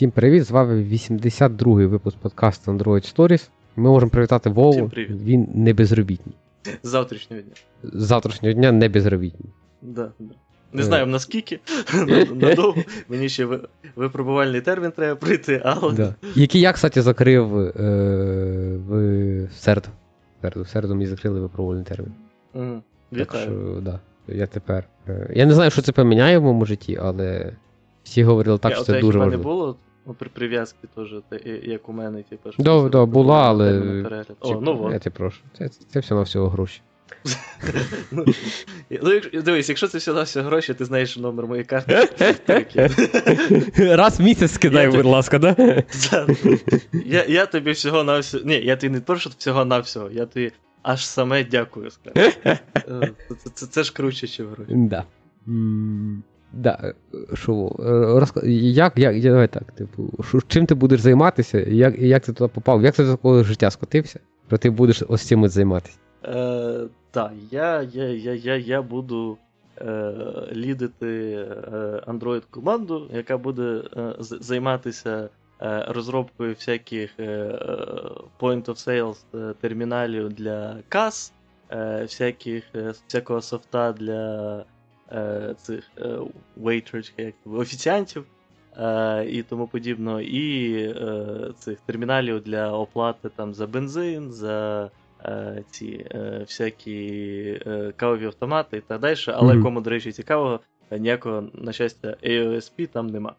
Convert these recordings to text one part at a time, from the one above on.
Всім привіт! З вами 82-й випуск подкасту Android Stories. Ми можемо привітати Вову. Він не безробітний. З завтрашнього дня. З завтрашнього дня не безробітний. Да, да. Е. Не знаю наскільки, надовго. Мені ще випробувальний термін треба пройти, але Да. Який я, кстати, закрив е, в середу. В середу. В середу мені закрили випробувальний термін. Мгм. Так що, да, я тепер. е, Я не знаю, що це поміняє в моєму житті, але всі говорили так, Я- що це дуже в мене було ну, при прив'язки теж, як у мене, типу, що Да, да, була, але-. О, ну Я от. тебе прошу. Це, це все на всього гроші. Ну, ну, якщо- дивись, якщо це все на все гроші, ти знаєш номер моєї карти. Раз в місяць скидай, Я будь тобі- ласка, да? Да. Я, я тобі всього на всього. Ні, я тобі не прошу всього на всього, я тобі аж саме дякую скажу. Е, Це, це, це ж круче, ніж гроші. Да. Да, е, що, е, як, як, я- давай так, типу, що, чим ти будеш займатися, як, як ти туди попав, як ти до такого життя скотився, що ти будеш ось цим займатися? Е, так, я, я, я, я, я буду е, лідити е, Android команду, яка буде е, займатися е, розробкою всяких point of sales терміналів для кас, всяких, всякого софта для цих е, waiters, як офіціантів. е, І тому подібно, і е, цих терміналів для оплати там за бензин, за е, ці е, всякі е, кавові автомати і так далі. Але Мгм. кому, до речі, цікавого, е, ніякого, на щастя, AOSP там нема.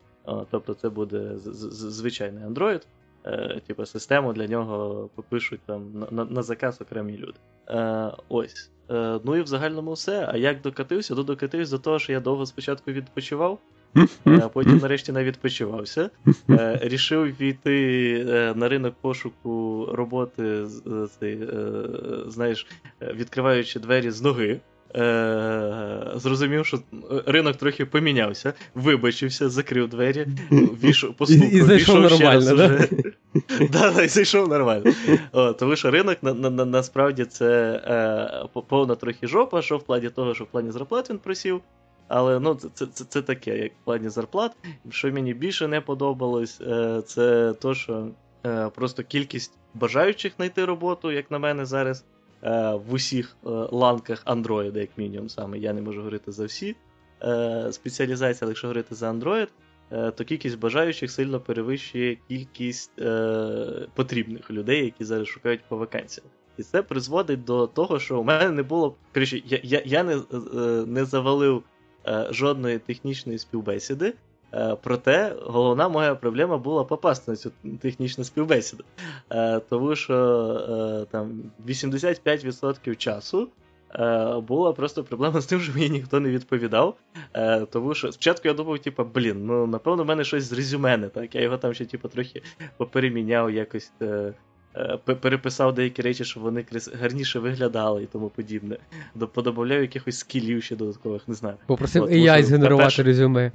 Тобто це буде звичайний Android. Е, типу, систему для нього попишуть там на, на, на заказ окремі люди. Е, ось. Е, ну і в загальному все. А як докатився? То докатився до того, що я довго спочатку відпочивав, е, потім нарешті не відпочивався. Е, рішив війти на ринок пошуку роботи, знаєш, відкриваючи двері з ноги. Е, зрозумів, що ринок трохи помінявся, вибачився, закрив двері, війшов, постукав, І- і зайшов війшов ще раз уже. Да, да, і зайшов нормально. О, тому що ринок на, на, на, насправді це е, повна трохи жопа, що в плані того, що в плані зарплат він просів. Але ну, це, це, це, це таке, як в плані зарплат. Що мені більше не подобалось, е, це то, що е, просто кількість бажаючих знайти роботу, як на мене зараз, в усіх е, ланках Android, як мінімум, саме я не можу говорити за всі е, спеціалізації, але якщо говорити за Android, е, то кількість бажаючих сильно перевищує кількість е, потрібних людей, які зараз шукають по вакансіям. І це призводить до того, що у мене не було. Коротше, я, я, я не, е, не завалив е, жодної технічної співбесіди. Е, проте головна моя проблема була попасти на цю технічну співбесіду. Е, тому що е, там 85% часу була просто проблема з тим, що мені ніхто не відповідав. Тому що спочатку я думав, типу, блін, ну напевно, в мене щось з резюме не так. Я його там ще, типу, трохи попереміняв, якось пе- переписав деякі речі, щоб вони гарніше виглядали і тому подібне. До- Подобавляв якихось скілів ще додаткових, не знаю. Попросив AI згенерувати по-перше, резюме.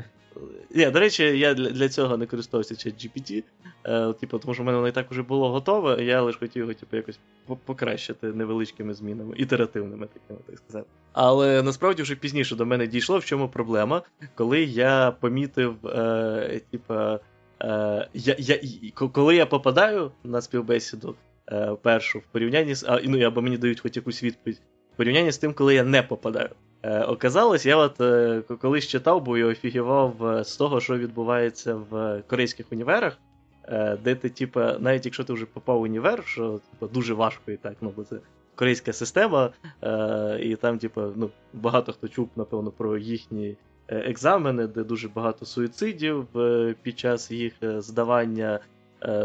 Ні, до речі, я для, цього не користувався ChatGPT, е, типу, тому що в мене воно і так вже було готове, я лише хотів його типу, якось покращити невеличкими змінами, ітеративними, такими, так сказати. Але насправді вже пізніше до мене дійшло, в чому проблема, коли я помітив, е, типа, е, я, я, коли я попадаю на співбесіду е, першу в порівнянні з. А, ну, або мені дають хоч якусь відповідь, в порівнянні з тим, коли я не попадаю. Е, оказалось, я от е, колись читав, бо я офігівав е, з того, що відбувається в корейських універах, де ти, типа, навіть якщо ти вже попав в універ, що типа, дуже важко і так, ну бо це корейська система, і там, типа, ну, багато хто чув, напевно, про їхні екзамени, де дуже багато суїцидів під час їх здавання,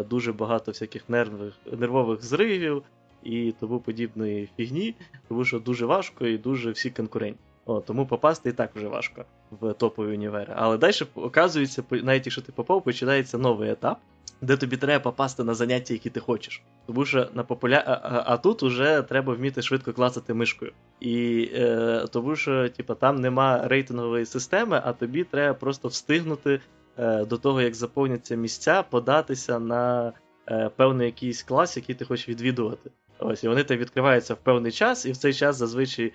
дуже багато всяких нервних, нервових зривів і тому подібної фігні, тому що дуже важко і дуже всі конкурентні. О, тому попасти і так вже важко в топові універи. Але далі, оказується, навіть якщо ти попав, починається новий етап, де тобі треба попасти на заняття, які ти хочеш. Тому що на популя... а, а, тут уже треба вміти швидко клацати мишкою. І е, тому що, типу, там нема рейтингової системи, а тобі треба просто встигнути е, до того, як заповняться місця, податися на е, певний якийсь клас, який ти хочеш відвідувати. Ось, і вони там відкриваються в певний час, і в цей час зазвичай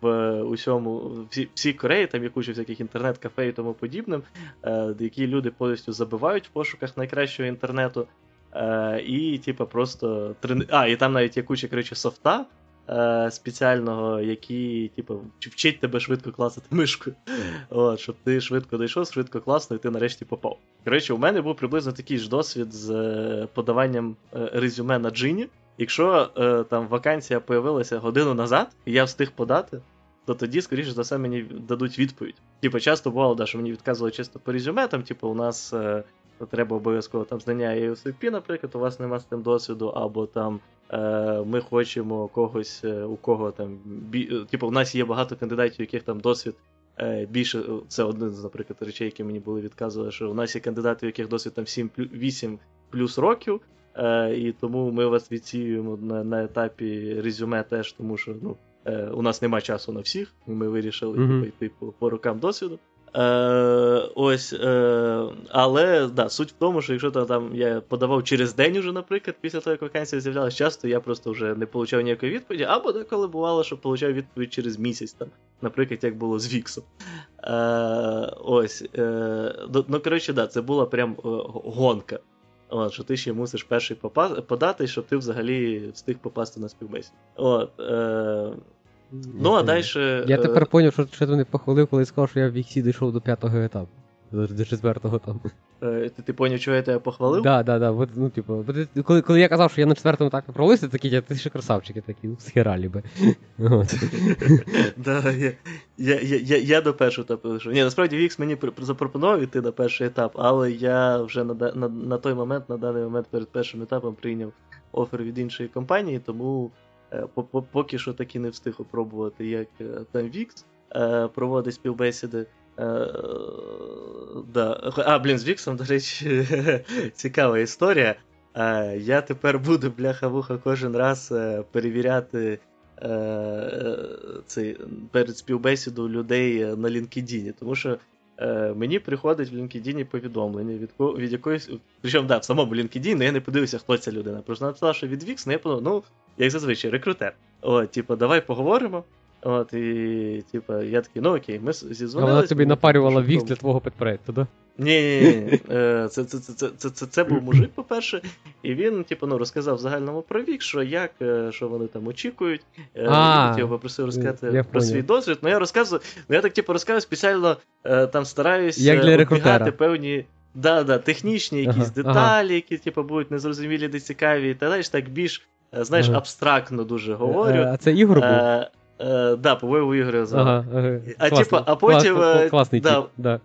в усьому, всі, всі Кореї, там є куча всяких інтернет-кафе і тому подібним, е, які люди повністю забивають в пошуках найкращого інтернету. Е, І, типу, просто трени... А, і там навіть є куча коротше, софта е, спеціального, який, типу, вчить тебе швидко класити мишкою. От, Щоб ти швидко дійшов, швидко класно, і ти нарешті попав. Коротше, у мене був приблизно такий ж досвід з е, подаванням е, резюме на джині. Якщо е, там вакансія появилася годину назад, і я встиг подати, то тоді, скоріше за все, мені дадуть відповідь. Типу, часто бувало, да, що мені відказували чисто по резюме, там, типу, у нас е, треба обов'язково там знання ASP, наприклад, у вас нема з тим досвіду, або там е, ми хочемо когось, е, у кого там бі... Е, типу, у нас є багато кандидатів, у яких там досвід. Е, більше, це один з, наприклад, речей, які мені були відказували, що у нас є кандидати, у яких досвід там 7 8 плюс років, Е, І тому ми вас відсіюємо на на етапі резюме теж, тому що ну, е, у нас нема часу на всіх, і ми вирішили mm-hmm. йти по, по рукам досвіду. Е, Ось, е, Але да, суть в тому, що якщо там я подавав через день, уже, наприклад, після того, як вакансія з'являлася, часто я просто вже не отримав ніякої відповіді, або деколи бувало, що отримав відповідь через місяць, там, наприклад, як було з Віксом. Е, Ось. Е, Ну, коротше, да, це була прям е, гонка. От, Що ти ще мусиш перший попа- подати, щоб ти взагалі встиг попасти на співбесіду. От, е- Ну, а далі. Я тепер зрозумів, що, що ти не похвалив, коли сказав, що я в Віксі дійшов до п'ятого етапу. До четвертого там. Е, ти ти поняв, чого я тебе похвалив? Да, да, да. От, ну, типу, коли коли я казав, що я на четвертому етапі провалився, такі, ти ще красавчики такі, ну, с хера ли бы. Да, я я, я, я до першого етапу вийшов. Ні, насправді Вікс мені запропонував йти на перший етап, але я вже на на, на той момент, на даний момент перед першим етапом прийняв офер від іншої компанії, тому е, поки що таки не встиг опробувати, як е, там Вікс проводить співбесіди. Е, да. А, блін, з Віксом, до речі, цікава історія. Е, я тепер буду, бляха-вуха, кожен раз е, перевіряти цей, перед співбесіду людей на LinkedIn, тому що мені приходить в LinkedIn повідомлення від від якоїсь. Причому, да, в самому LinkedIn, я не подивився, хто ця людина. Просто написала, що від Вікс, ну ну, як зазвичай, рекрутер. О, типу, давай поговоримо. От, і, типа, я такий, ну окей, ми зізвонилися. Вона тобі напарювала вік для твого підпроекту, да? Ні, ні, ні. Це це, це, це, це, це був мужик, по-перше, і він, типу, ну, розказав в загальному про вік, що як, е, що вони там очікують. Е, я його попросив розказати про свій досвід. Ну, я розказую, ну я так, типу, розказую спеціально е, там стараюсь обігати певні. Да, да, технічні якісь ага, деталі, ага. які типу, будуть незрозумілі, де цікаві, і так так більш, знаєш, ага. абстрактно дуже говорю. А це Ігор був? Е, да, по-моєму, Ігоря звали. Ага, ага. А типу, а потім. Клас, е, класний да, тип, да.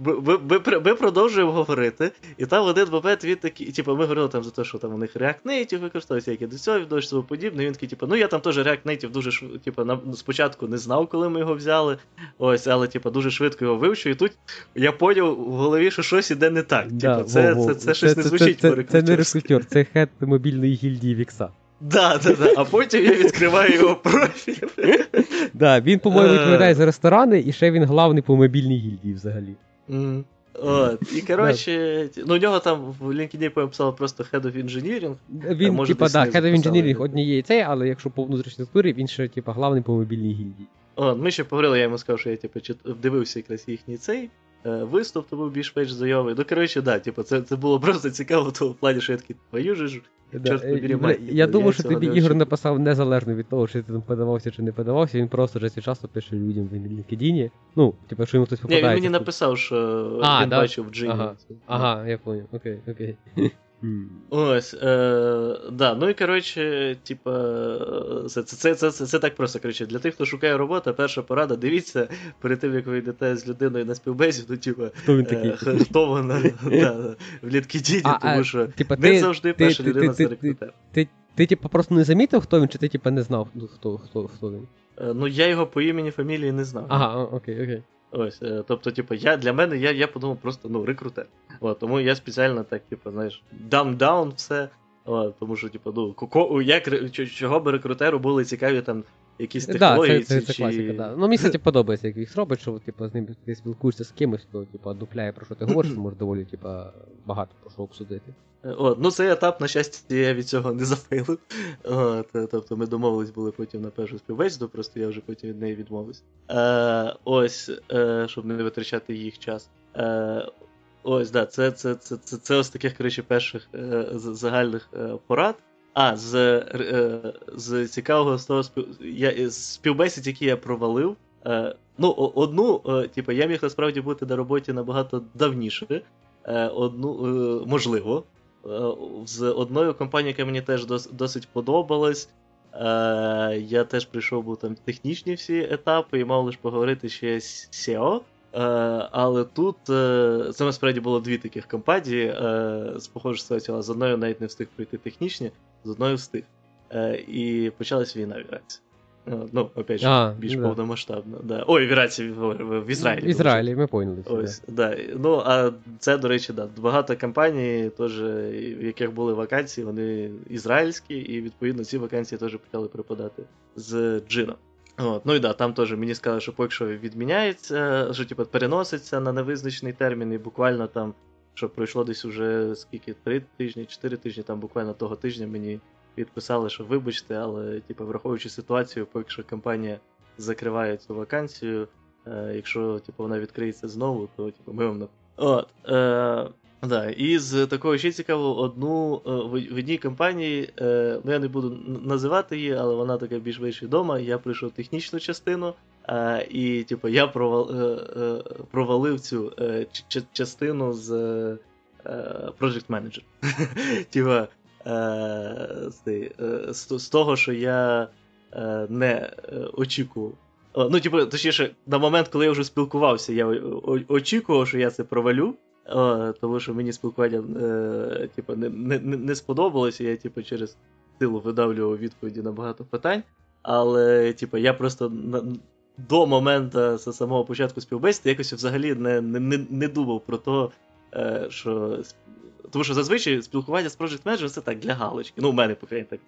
Ми, ми, ми продовжуємо говорити, і там один момент він такий, типу, ми говорили там за те, що там у них React Native використовується, які до цього відносять тому подібне. Він такий, типу, ну я там теж React Native дуже типу, на, спочатку не знав, коли ми його взяли. Ось, але типу, дуже швидко його вивчив, і тут я поняв в голові, що щось іде не так. Да, типу, це, це, це, це щось не звучить це, це, це не рекрутер, це хед мобільної гільдії Вікса. Да, да, да. А потім я відкриваю його профіль. Да, Він, по-моєму, відповідає за ресторани, і ще він главний по мобільній гільдії взагалі. От, І коротше, ну у нього там в LinkedIn писало просто Head of Engineering. Він, типа, да, Head of Engineering однієї цей, але якщо по внутрішній структурі, він ще, типа, главний по мобільній гільдії. О, ми ще поговорили, я йому сказав, що я типу, дивився якраз їхній цей е, виступ, то був більш-менш зайовий. Ну, коротше, да, типу, це це було просто цікаво в тому плані, що я такий твою ж Да. Е, я думаю, що тобі Ігор написав незалежно від того, чи ти там подавався чи не подавався, він просто вже часто пише людям в LinkedIn. Ну, типу, що йому хтось попадається. Ні, він мені написав, що а, він да? бачив в Джині. Ага, ага, я понял, окей, окей. Ось, е, да, ну і коротше, типа, це це, це, це, це, так просто. коротше, Для тих, хто шукає роботу, перша порада, дивіться перед тим, як ви йдете з людиною на співбесіду, типа, хто він такий? Е, хто вона да, в літкідіні, тому що типа, не ти, завжди ти, перша ти, людина це рекрутер. Ти, ти, типа, просто не замітив, хто він, чи ти типа не знав, хто хто, хто він? Е, ну, я його по імені фамілії не знав. Ага, окей, окей. Ось, е, Тобто, типу, я для мене я я подумав просто ну, рекрутер. От, Тому я спеціально так, типу, знаєш, дам-даун все. От, Тому що, типу, ну, ко, як, чого би рекрутеру були цікаві там якісь технології. Да, це, це, це чи... класика, да. Ну, мені, кстати, подобається, як їх робить, що типу, з ним ти спілкуєшся з кимось, то типу, дупляє, про що ти говориш, може доволі типу, багато про що обсудити. От, ну цей етап, на щастя, я від цього не зафейлив. От, Тобто ми домовились були потім на першу співбесіду, просто я вже потім від неї відмовився. Е, Ось, е, щоб не витрачати їх час. Е, Ось, да, це це, це, це, це ось таких, коротше, перших е, загальних е, порад. А, з е, з цікавого з того спів... я, співбесід, які я провалив. Е, ну, одну, е, типу, я міг насправді бути на роботі набагато давніше. Одну, можливо. З одною компанією, яка мені теж досить подобалась. Я теж прийшов був там технічні всі етапи і мав лише поговорити ще з SEO. Е, але тут е, це насправді було дві таких компанії е, з похожою ситуацією, але з одною навіть не встиг пройти технічні, з одною встиг. І почалась війна в Іраці. Ну, опять же, а, більш да. повномасштабно. Да. Ой, в Іраці, в, Ізраїлі. В Ізраїлі, ми поняли. Ось, да. Ну, а це, до речі, да, багато компаній, теж, в яких були вакансії, вони ізраїльські, і відповідно ці вакансії теж почали припадати з джином. От, Ну і да, там теж мені сказали, що поки що відміняється, що типу, переноситься на невизначений термін, і буквально там, що пройшло десь уже скільки, три тижні, чотири тижні, там буквально того тижня мені відписали, що вибачте, але типу, враховуючи ситуацію, поки що компанія закриває цю вакансію, е, якщо типу, вона відкриється знову, то типу, ми вам От, е, Да, І з такого ще цікавого, одну е, в одній компанії, е, ну я не буду називати її, але вона така більш-менш відома. Я прийшов технічну частину, е, і типу, я провалив цю частину з Project Manager. Типа, з того, що я не очікував. Ну, типу, точніше, на момент, коли я вже спілкувався, я очікував, що я це провалю. О, Тому що мені спілкування е, типу, не не, не сподобалося, я типу, через силу видавлював відповіді на багато питань. Але типу, я просто на, до моменту з самого початку співбесіди якось взагалі не не, не думав про те, е, що. Тому що зазвичай спілкування з Project Manager це так для галочки. Ну, у мене, по крайній так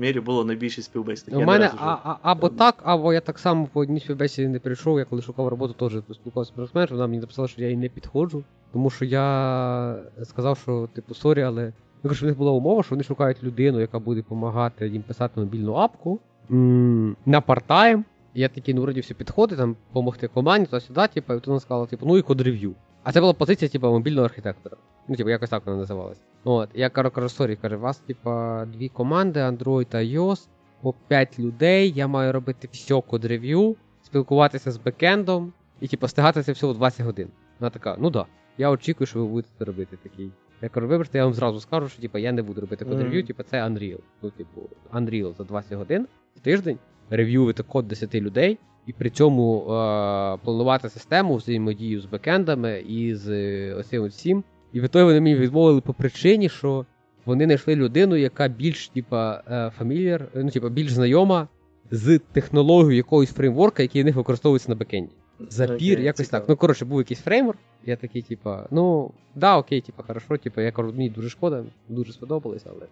мірі було найбільше співбесід. У мене а, а, або так, або я так само по одній співбесіді не прийшов, я коли шукав роботу, теж спілкувався з Manager, вона мені написала, що я їй не підходжу. Тому що я сказав, що, типу, sorry, але ну, в них була умова, що вони шукають людину, яка буде допомагати їм писати мобільну апку м- на part-time. Я такий, ну, вроді все підходить, там, допомогти команді, туди сюди, типу, і вона сказала, типу, ну і code review. А це була позиція, типу, мобільного архітектора. Ну, типу, якось так вона називалась. От, я кажу, кажу, sorry, каже, у вас, типу, дві команди, Android та iOS, по 5 людей, я маю робити все code review, спілкуватися з бекендом і, типу, встигати це все у 20 годин. Вона така, ну да. Я очікую, що ви будете це робити такий. Я кажу, вибачте, я вам зразу скажу, що типу, я не буду робити code review, mm. типу, це unreal. Ну, типу, unreal за 20 годин в тиждень рев'ювати код 10 людей, і при цьому е- планувати систему взаємодію з бекендами і з е, оцим всім. І в той вони мені відмовили по причині, що вони знайшли людину, яка більш типа фамільяр, ну типа більш знайома з технологією якогось фреймворка, який в них використовується на бекенді. Запір, okay, якось цікаво. так. Ну, коротше, був якийсь фреймворк. Я такий, типа, ну, да, окей, типа, хорошо, типа, я кажу, мені дуже шкода, дуже сподобалось, але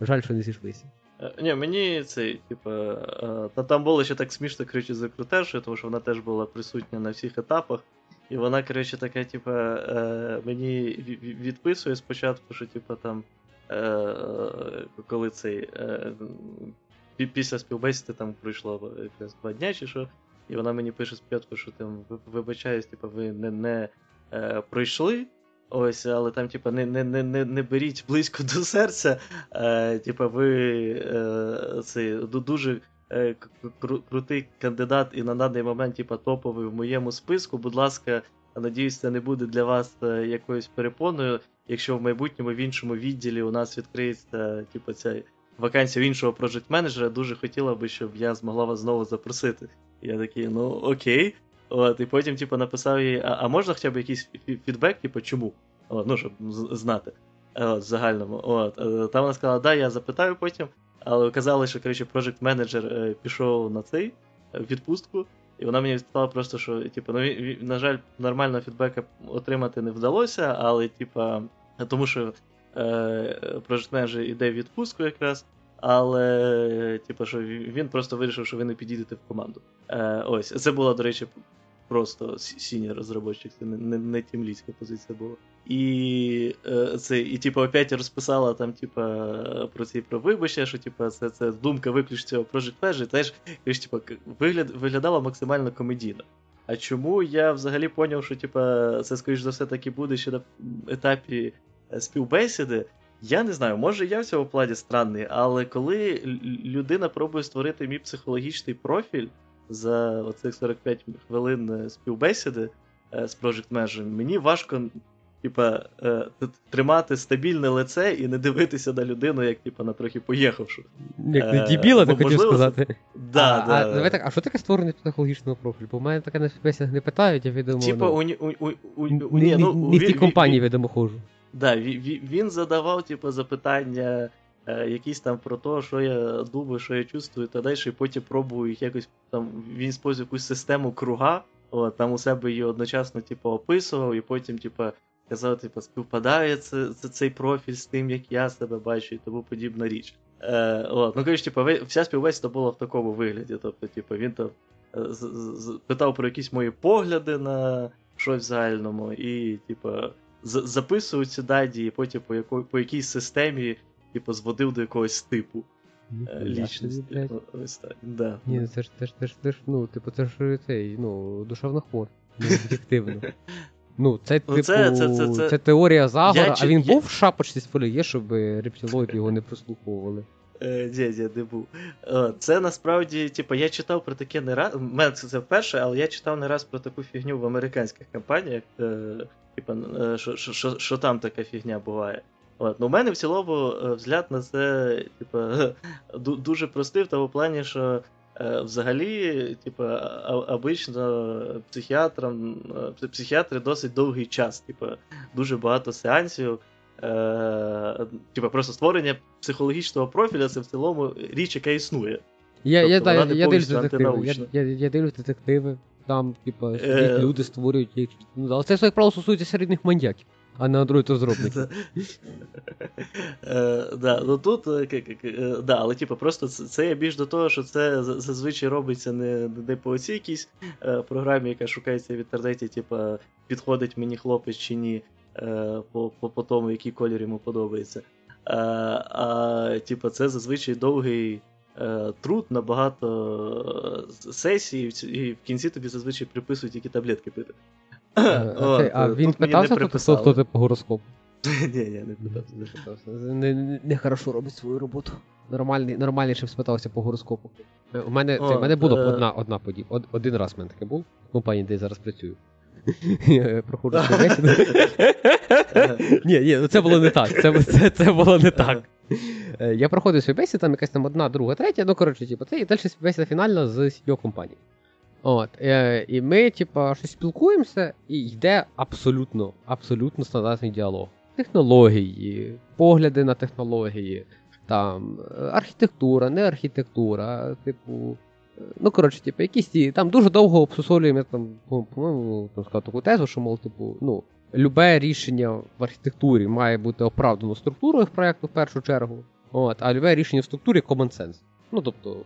жаль, що не зійшлися. Е, ні, мені цей, типа, е, там було ще так смішно, коротше, з рекрутершою, тому що вона теж була присутня на всіх етапах. І вона, коротше, така, типа, е, мені відписує спочатку, що, типа, там, коли цей. Після співбесіди там пройшло два дня чи що. І вона мені пише спочатку, що там вибачаюсь, типу, ви не не пройшли. Ось, але там, типу, не не, не, не беріть близько до серця. Е, Типу, ви е, це дуже е, кру, крутий кандидат і на даний момент, типу, топовий в моєму списку. Будь ласка, надіюсь, це не буде для вас е, якоюсь перепоною. Якщо в майбутньому в іншому відділі у нас відкриється, типу, ця вакансія іншого проджект менеджера, дуже хотіла би, щоб я змогла вас знову запросити. Я такий, ну окей. От, І потім, типу, написав їй, а, а можна хоча б якийсь фідбек, типу, чому? От, Ну, щоб знати от, в загальному. От, е, Там вона сказала, да, я запитаю потім, але казали, що коротше, project менеджер е, пішов на цей е, відпустку, і вона мені сказала просто, що, типу, ну, на жаль, нормального фідбека отримати не вдалося, але, типу, тому що е, project менеджер іде в відпустку якраз. але, типу, що він просто вирішив, що ви не підійдете в команду. Е, Ось, це була, до речі, просто сінія розробочик, це не не, не тімліцька позиція була. І е, це, і типу, опять розписала там, типу, про ці про вибачення, що типу, це це думка виключно цього Project Flash, і теж типу, вигляд, виглядала максимально комедійно. А чому я взагалі поняв, що типу, це, скоріш за все, так і буде ще на етапі е, співбесіди? Я не знаю, може я в цьому плані странний, але коли людина пробує створити мій психологічний профіль за оцих 45 хвилин е, співбесіди е, з Project Manager, мені важко типа, е, тримати стабільне лице і не дивитися на людину, як типа, на трохи поїхавшу. Як не дібіла, ти хотів сказати. Да, а, да. А, давай так, а що таке створений психологічного профілю? Бо в мене таке на співбесідах не питають, я відомо. Типа, ну, у, у, у, у, не, ну, не в тій компанії, відомо, ходжу. Да, він задавав, типу, запитання якісь там про те, що я думаю, що я чувствую, та далі, і потім пробую їх якось там. Він использує якусь систему круга, от, там у себе її одночасно, типу, описував, і потім, типу, казав, типу, співпадає це, це, цей профіль з тим, як я себе бачу, і тому подібна річ. Е, от, Ну, коротше, типу, вся співбесіда була в такому вигляді. Тобто, типу, він там е, питав про якісь мої погляди на щось в загальному, і, типу записують ці дані, і потім по яко, по якійсь системі типу, зводив до якогось типу е, лічності. Ось так. Да. Ні, це ж це ж, це ж, це ж, ну, типу, це ж цей, ну, душевно хвор. Ну, об'єктивно. Ну, це, ну, типу, це, це, це, це... це теорія Загора, я, а він я... був в шапочці з фоліє, щоб рептилоїд його не прослуховували. Е, ні, ні, не був. Це насправді, типу, я читав про таке не раз. У мене це вперше, але я читав не раз про таку фігню в американських компаніях. Е, типу, е, що що, що там така фігня буває. От. Ну, У мене в цілому взгляд на це типу, дуже простий в тому плані, що взагалі, типу, обично психіатрам, психіатри досить довгий час. Типу, Дуже багато сеансів. Е, Типа просто створення психологічного профіля це в цілому річ, яка існує. Я тобто, я, я, я дивлюсь детективи. Я, я, я дивлюсь детективи, там, типа, е... люди створюють їх. Ну, але це, як правило, стосується середніх маньяків, а не андроїд-розробників. Е, да, ну тут, е, е, да, але типу, просто це є більш до того, що це зазвичай робиться не, не по оцій якійсь програмі, яка шукається в інтернеті, типу, підходить мені хлопець чи ні. Е, по по, тому, який колір йому подобається. А, е, типу, це зазвичай довгий е, труд на багато сесій, і в кінці тобі зазвичай приписують, які таблетки пити. А він питався, хто хто ти по гороскопу? Ні, ні, не питався. Не, не хорошо робить свою роботу. Нормальний, Нормальніше спитався по гороскопу. У мене О, це, мене було е... одна одна подія. Од, один раз в мене таке був в компанії, де я зараз працюю. Я проходжу співбесіду. Ні, ні, ну це було не так. Це це, це було не так. Е, я проходив співбесіду, там якась там одна, друга, третя, ну коротше, типу, це і далі співбесіда фінальна з CEO компанії. От, е, І ми, типу, щось спілкуємося, і йде абсолютно, абсолютно стандартний діалог. Технології, погляди на технології, там, архітектура, не архітектура, типу. Ну, коротше, типу, якісь ті. Там дуже довго обсусолюємо, там, по-моєму, там сказав таку тезу, що, мов, типу, ну, любе рішення в архітектурі має бути оправдано структурою проєкту в першу чергу. От, а любе рішення в структурі common sense. Ну, тобто,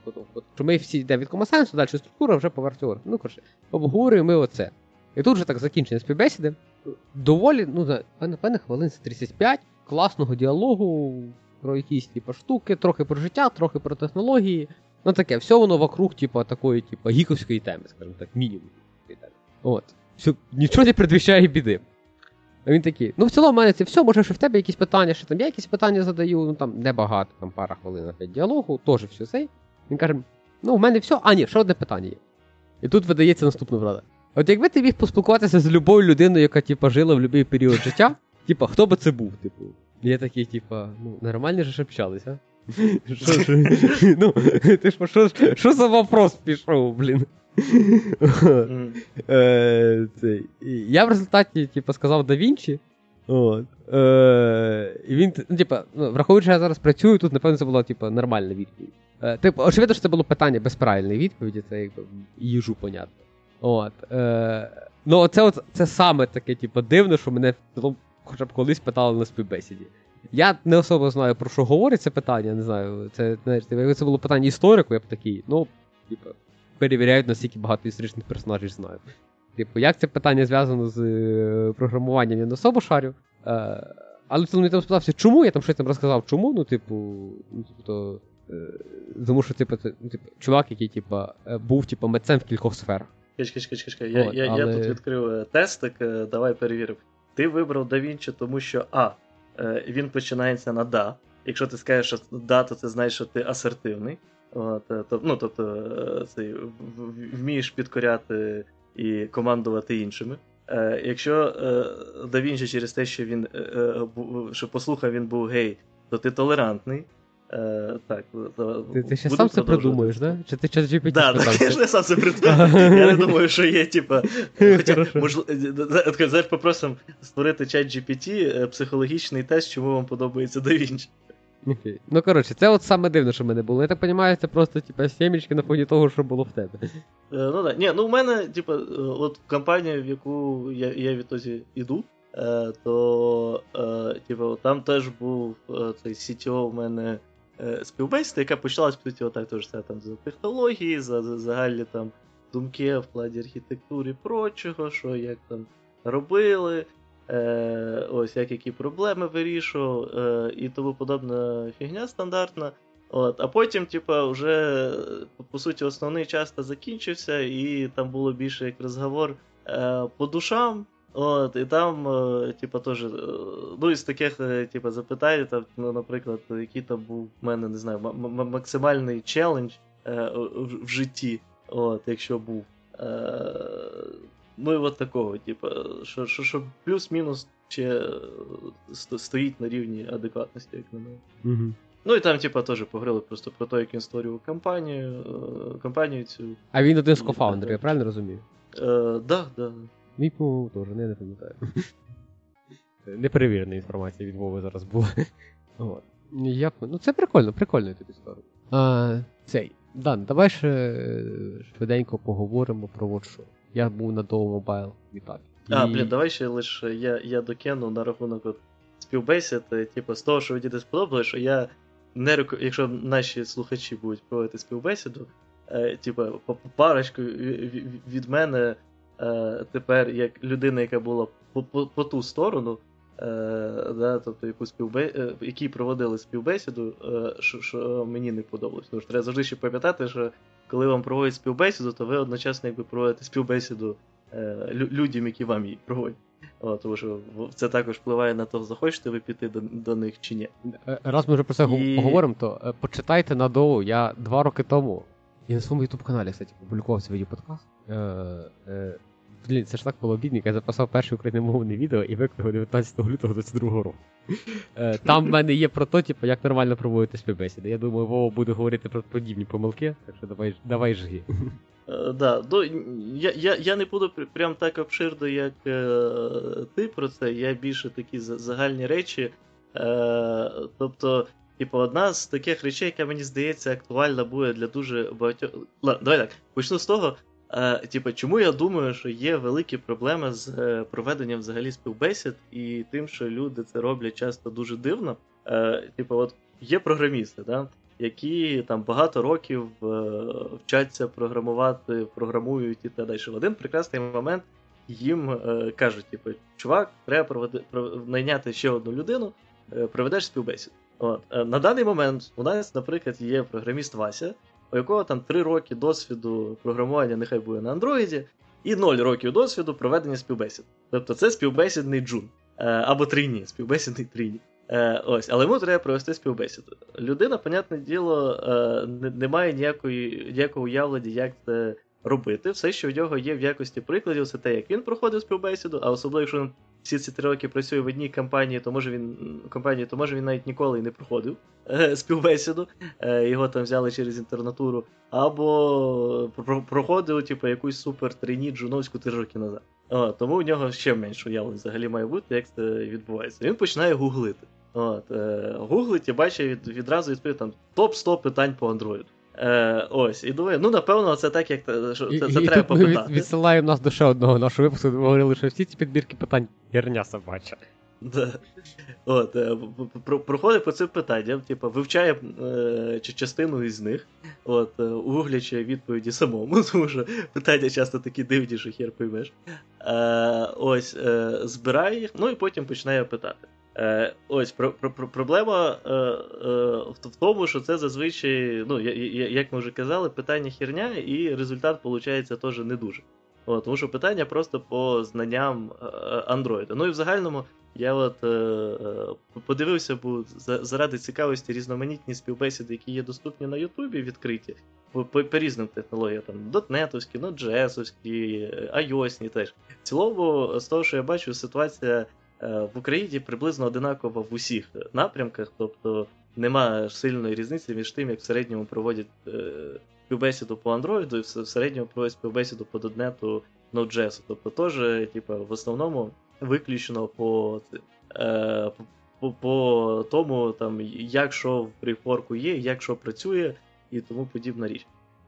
що ми всі йдемо від sense, далі структура вже поверх теорії. Ну, коротше, обговорюємо ми оце. І тут вже так закінчення співбесіди. Доволі, ну, напевне, хвилин 35 класного діалогу про якісь типу, штуки, трохи про життя, трохи про технології. Ну таке, все воно вокруг, типа, такої, типа, гіковської теми, скажімо так, мінімум. От. Все, Нічого не предвіщає біди. А він такий, ну в цілому в мене це все, може, що в тебе якісь питання, що там я якісь питання задаю, ну там небагато, там пара хвилин опять діалогу, теж все цей. Він каже, ну в мене все, а ні, ще одне питання є. І тут видається наступна врада. От якби ти міг поспілкуватися з любою людиною, яка типа, жила в будь-який період життя, типа, хто би це був? Типу, я такий, типа, ну, нормально ж общалися. Ну, ти ж що що за вопрос пішов, блін? Е, я в результаті, типу, сказав да Вінчі. От. Е, і він, ну, типа, ну, враховуючи, що я зараз працюю, тут, напевно, це була, типу, нормальна відповідь. Е, типу, очевидно, що це було питання без правильної відповіді, це якби їжу, понятно. От. Ну, це от, це саме таке, типу, дивно, що мене хоча б колись питали на співбесіді. Я не особо знаю, про що говорить це питання, не знаю. Це, знаєш, якби це було питання історику, я б такий, ну, типу, перевіряють, наскільки багато історичних персонажів знаю. Типу, як це питання зв'язано з е, програмуванням, я не особо шарю. Е, але ти там спитався, чому я там щось там розказав, чому, ну, типу, ну, тобто. е, Тому що, типу, це, ну, типу, чувак, який типу, е, був типу, митцем в кількох сферах. Чекай, чекай, чекай, чекай. Я, От, я, я тут відкрив е, тестик, давай перевіримо. Ти вибрав DaVinci, тому що А. Він починається на да. Якщо ти скажеш, що да, то це значить, що ти асертивний. От, е, то, ну, тобто, е, цей, вмієш підкоряти і командувати іншими. Е, якщо е, DaVinci через те, що він е, е, що послухав, він був гей, то ти толерантний. Е, так, то Ти, ти ще сам це придумаєш, да? Чи ти час GPT Да, так, я ж не сам це придумав. Я не думаю, що є, типа. Хоча, можливо, знаєш, попросимо створити чат GPT, е, психологічний тест, чому вам подобається DaVinci. Окей. Ну, коротше, це от саме дивне, що в мене було. Я так розумію, це просто, типа, сімечки на фоні того, що було в тебе. Е, Ну так. Ні, ну в мене, типа, е, от компанія, в яку я, я відтоді іду, е, то е, типа, там теж був е, цей CTO в мене е, співбесіда, яка почалась, по суті, отак теж це там за технології, за, за загальні там думки в плані архітектури і прочого, що як там робили. Е, ось як які проблеми вирішував, е, і тому подобна фігня стандартна. От, а потім, типа, вже по- суті, основний час та закінчився, і там було більше як розговор е, по душам. От, і там, е, типа, теж, е, ну, із таких, е, типа, запитань, там, ну, наприклад, який там був в мене, не знаю, максимальний челендж е, в, в житті, от, якщо був. Е, ну і от такого, типа, що, що, що плюс-мінус ще е, стоїть на рівні адекватності, як на мене. Угу. Ну і там, типа, теж поговорили просто про те, як він створював компанію, е, компанію цю. А він один з І кофаундерів, я правильно розумію? Е, да, да. Мій, по теж, не, не пам'ятаю. Неперевірена інформація від Вови зараз була. От. Я, ну це прикольно, прикольно тобі скажу. А, цей. Дан, давай ще е, швиденько поговоримо про от що. Я був на Dow Mobile Meetup. А, І- блін, давай ще лише я, я докину на рахунок от співбесід, е, типу, з того, що мені не сподобалось, що я не реку... якщо наші слухачі будуть проводити співбесіду, е, типу, парочку ві- ві- від мене е, тепер як людина, яка була по, по, по ту сторону, е, да, тобто яку співбе... е, які проводили співбесіду, е, що, що мені не подобалось. Тому що треба завжди ще пам'ятати, що коли вам проводять співбесіду, то ви одночасно якби проводите співбесіду е, людям, які вам її проводять. О, тому що це також впливає на те, захочете ви піти до, до них чи ні. Е, Раз ми вже про це І- поговоримо, то е, почитайте на Доу. Я два роки тому. Я на своєму ютуб каналі, кстати, публікував свій відеоподкаст. Е, е, блін, це ж так було бідненько, я записав перше україномовне відео і виклав 19 лютого 22 року. Е, там в мене є прототип, як нормально проводити співбесіди. Я думаю, Вова буде говорити про подібні помилки, так що давай, давай жги. Е, да, до, я, я, я не буду прям так обширно, як е, ти про це. Я більше такі загальні речі. Е, тобто, типу, одна з таких речей, яка мені здається актуальна буде для дуже багатьох. Ладно, давай так. Почну з того. Е, типу, чому я думаю, що є великі проблеми з е, проведенням взагалі співбесід і тим, що люди це роблять часто дуже дивно. Е, типу, от є програмісти, да? які там багато років е, вчаться програмувати, програмують і так далі. В один прекрасний момент їм е, кажуть, типу, чувак, треба проведи, про, найняти ще одну людину, е, проведеш співбесіду. От. Е, на даний момент у нас, наприклад, є програміст Вася, у якого там 3 роки досвіду програмування, нехай буде на андроїді, і 0 років досвіду проведення співбесід. Тобто це співбесідний джун. Е, або трійні, співбесідний трійні. Е, ось, але йому треба провести співбесіду. Людина, понятне діло, е, не, не має ніякої, ніякого уявлення, як це робити. Все, що в нього є в якості прикладів, це те, як він проходив співбесіду, а особливо, якщо він всі ці три роки працює в одній компанії, то може він компанії, то може він навіть ніколи і не проходив е, співбесіду. Е, його там взяли через інтернатуру, або про- проходив, типу, якусь супер трейні джуновську три роки назад. О, тому у нього ще менше уявлення взагалі має бути, як це відбувається. Він починає гуглити. От, е, гуглить і бачить від, відразу відповідь там топ-100 питань по Android. Е, ось, і думаю, ну напевно, це так, як що І, це, і, це і треба тут ми від, відсилаємо нас до ще одного нашого випуску, де ми говорили, що всі ці підбірки питань херня собача. Да. От, е, Проходить по цим питанням, типу, вивчає е, частину із них, от, е, углячи відповіді самому, тому що питання часто такі дивні, що хер поймеш. Е, Ось, е, збирає їх, ну і потім починає питати. Е, Ось про, про, про, проблема е, е, в тому, що це зазвичай, ну, як ми вже казали, питання херня, і результат виходить теж не дуже. От, Тому що питання просто по знанням Android. Ну і в загальному я от е, е, подивився, бо заради цікавості різноманітні співбесіди, які є доступні на Ютубі, відкриті по, по, по різним технологіям, там дотнетовські, Node.js, iOS теж. В цілому, з того, що я бачу, ситуація е, в Україні приблизно одинакова в усіх напрямках, тобто немає сильної різниці між тим, як в середньому проводять е, співбесіду по Android, і в середньому проводять співбесіду по дотнету Node.js. Тобто, теж, типу, в основному виключно по е, по, по тому, там, як що в прифорку є, як що працює і тому подібна річ.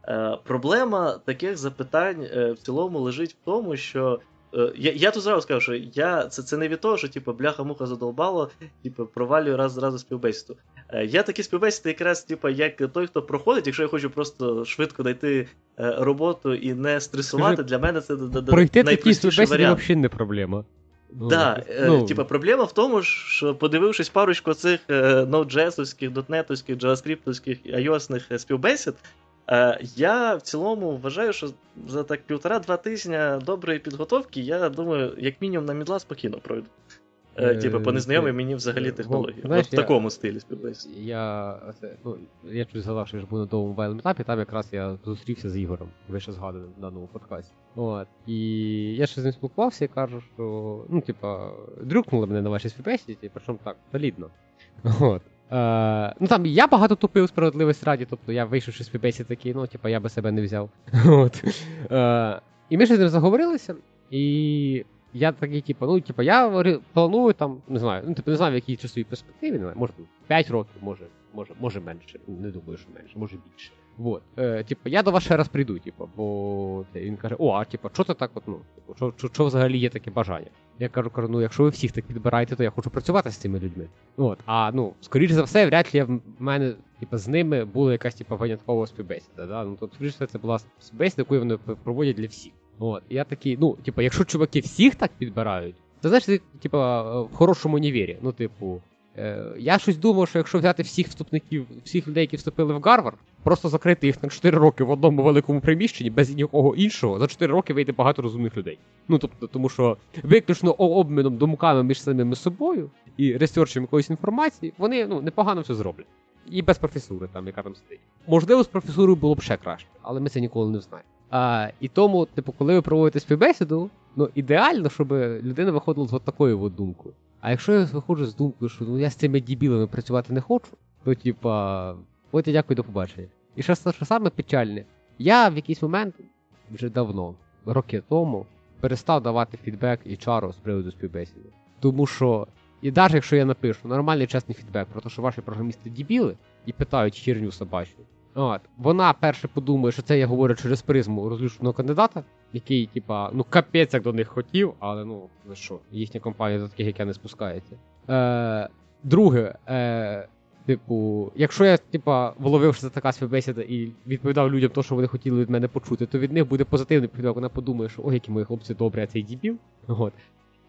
Е, Проблема таких запитань е, в цілому лежить в тому, що. Е, я я тут зразу скажу, що я, це це не від того, що типу, бляха-муха задолбало, типу, провалюю раз разу співбесіду. Е, я такі співбесіди якраз типу, як той, хто проходить, якщо я хочу просто швидко знайти е, роботу і не стресувати, Скажи, для мене це Пройти такі співбесіди взагалі не проблема. Ну, да, е, ну, типа, проблема в тому, що подивившись парочку цих е, Node.js, дотнетовських, JavaScript, ios співбесід, я в цілому вважаю, що за так півтора-два тижня доброї підготовки, я думаю, як мінімум на мідла спокійно пройду. Е, типу, по незнайомій мені взагалі технології. Знаєш, От в такому стилі співбесід. Я ну, я чуть згадав, що я ж був на тому мобайльному етапі, там якраз я зустрівся з Ігорем, ви ще згадали в даному подкасті. От. І я ще з ним спілкувався і кажу, що ну, типа, дрюкнули мене на вашій співбесіді, причому так, солідно. От. Е, ну там я багато тупив справедливості раді, тобто я вийшов щось співбесід такий, ну, типа, я би себе не взяв. От. Е, І ми ще з ним заговорилися, і я такий, типу, ну, типу, я планую там, не знаю, ну, типу, не знаю, в якій часовій перспективі, не знаю, може 5 років, може, може, може менше. Не думаю, що менше, може більше. Вот. Е, Типу, я до вас ще раз прийду, типу, бо він каже, о, а типу, що це так от, ну, типу, що, взагалі є таке бажання? Я кажу, кажу, ну якщо ви всіх так підбираєте, то я хочу працювати з цими людьми. От, А ну, скоріш за все, вряд ли в мене типу, з ними була якась типу, виняткова співбесіда. Да? Ну, тобто, скоріш за все, це була співбесіда, яку вони проводять для всіх. От, я такий, ну, типу, якщо чуваки всіх так підбирають, то знаєш, ти, типу, в хорошому універі. Ну, типу, е, я щось думав, що якщо взяти всіх вступників, всіх людей, які вступили в Гарвард, просто закрити їх на 4 роки в одному великому приміщенні без нікого іншого, за 4 роки вийде багато розумних людей. Ну, тобто, тому що виключно обміном думками між самими собою і ресерчем якоїсь інформації, вони ну, непогано все зроблять. І без професури, там, яка там стоїть. Можливо, з професурою було б ще краще, але ми це ніколи не знаємо. А, І тому, типу, коли ви проводите співбесіду, ну ідеально, щоб людина виходила з от такою от думкою. А якщо я виходжу з думкою, що ну я з цими дібілами працювати не хочу, то типа, от і дякую до побачення. І що, що саме печальне, я в якийсь момент вже давно, роки тому, перестав давати фідбек і чару з приводу співбесіди. Тому що, і навіть якщо я напишу нормальний чесний фідбек про те, що ваші програмісти дібіли і питають хірню собачу, От. Вона перше подумає, що це я говорю через призму розлюченого кандидата, який, типа, ну капець як до них хотів, але ну, ви що, їхня компанія до таких, як я не спускається. Е, Друге, е, типу, якщо я, типа, вловив, що це така співбесіда і відповідав людям те, що вони хотіли від мене почути, то від них буде позитивний фідбек, вона подумає, що ой, які мої хлопці добрі, а цей дібіл. От.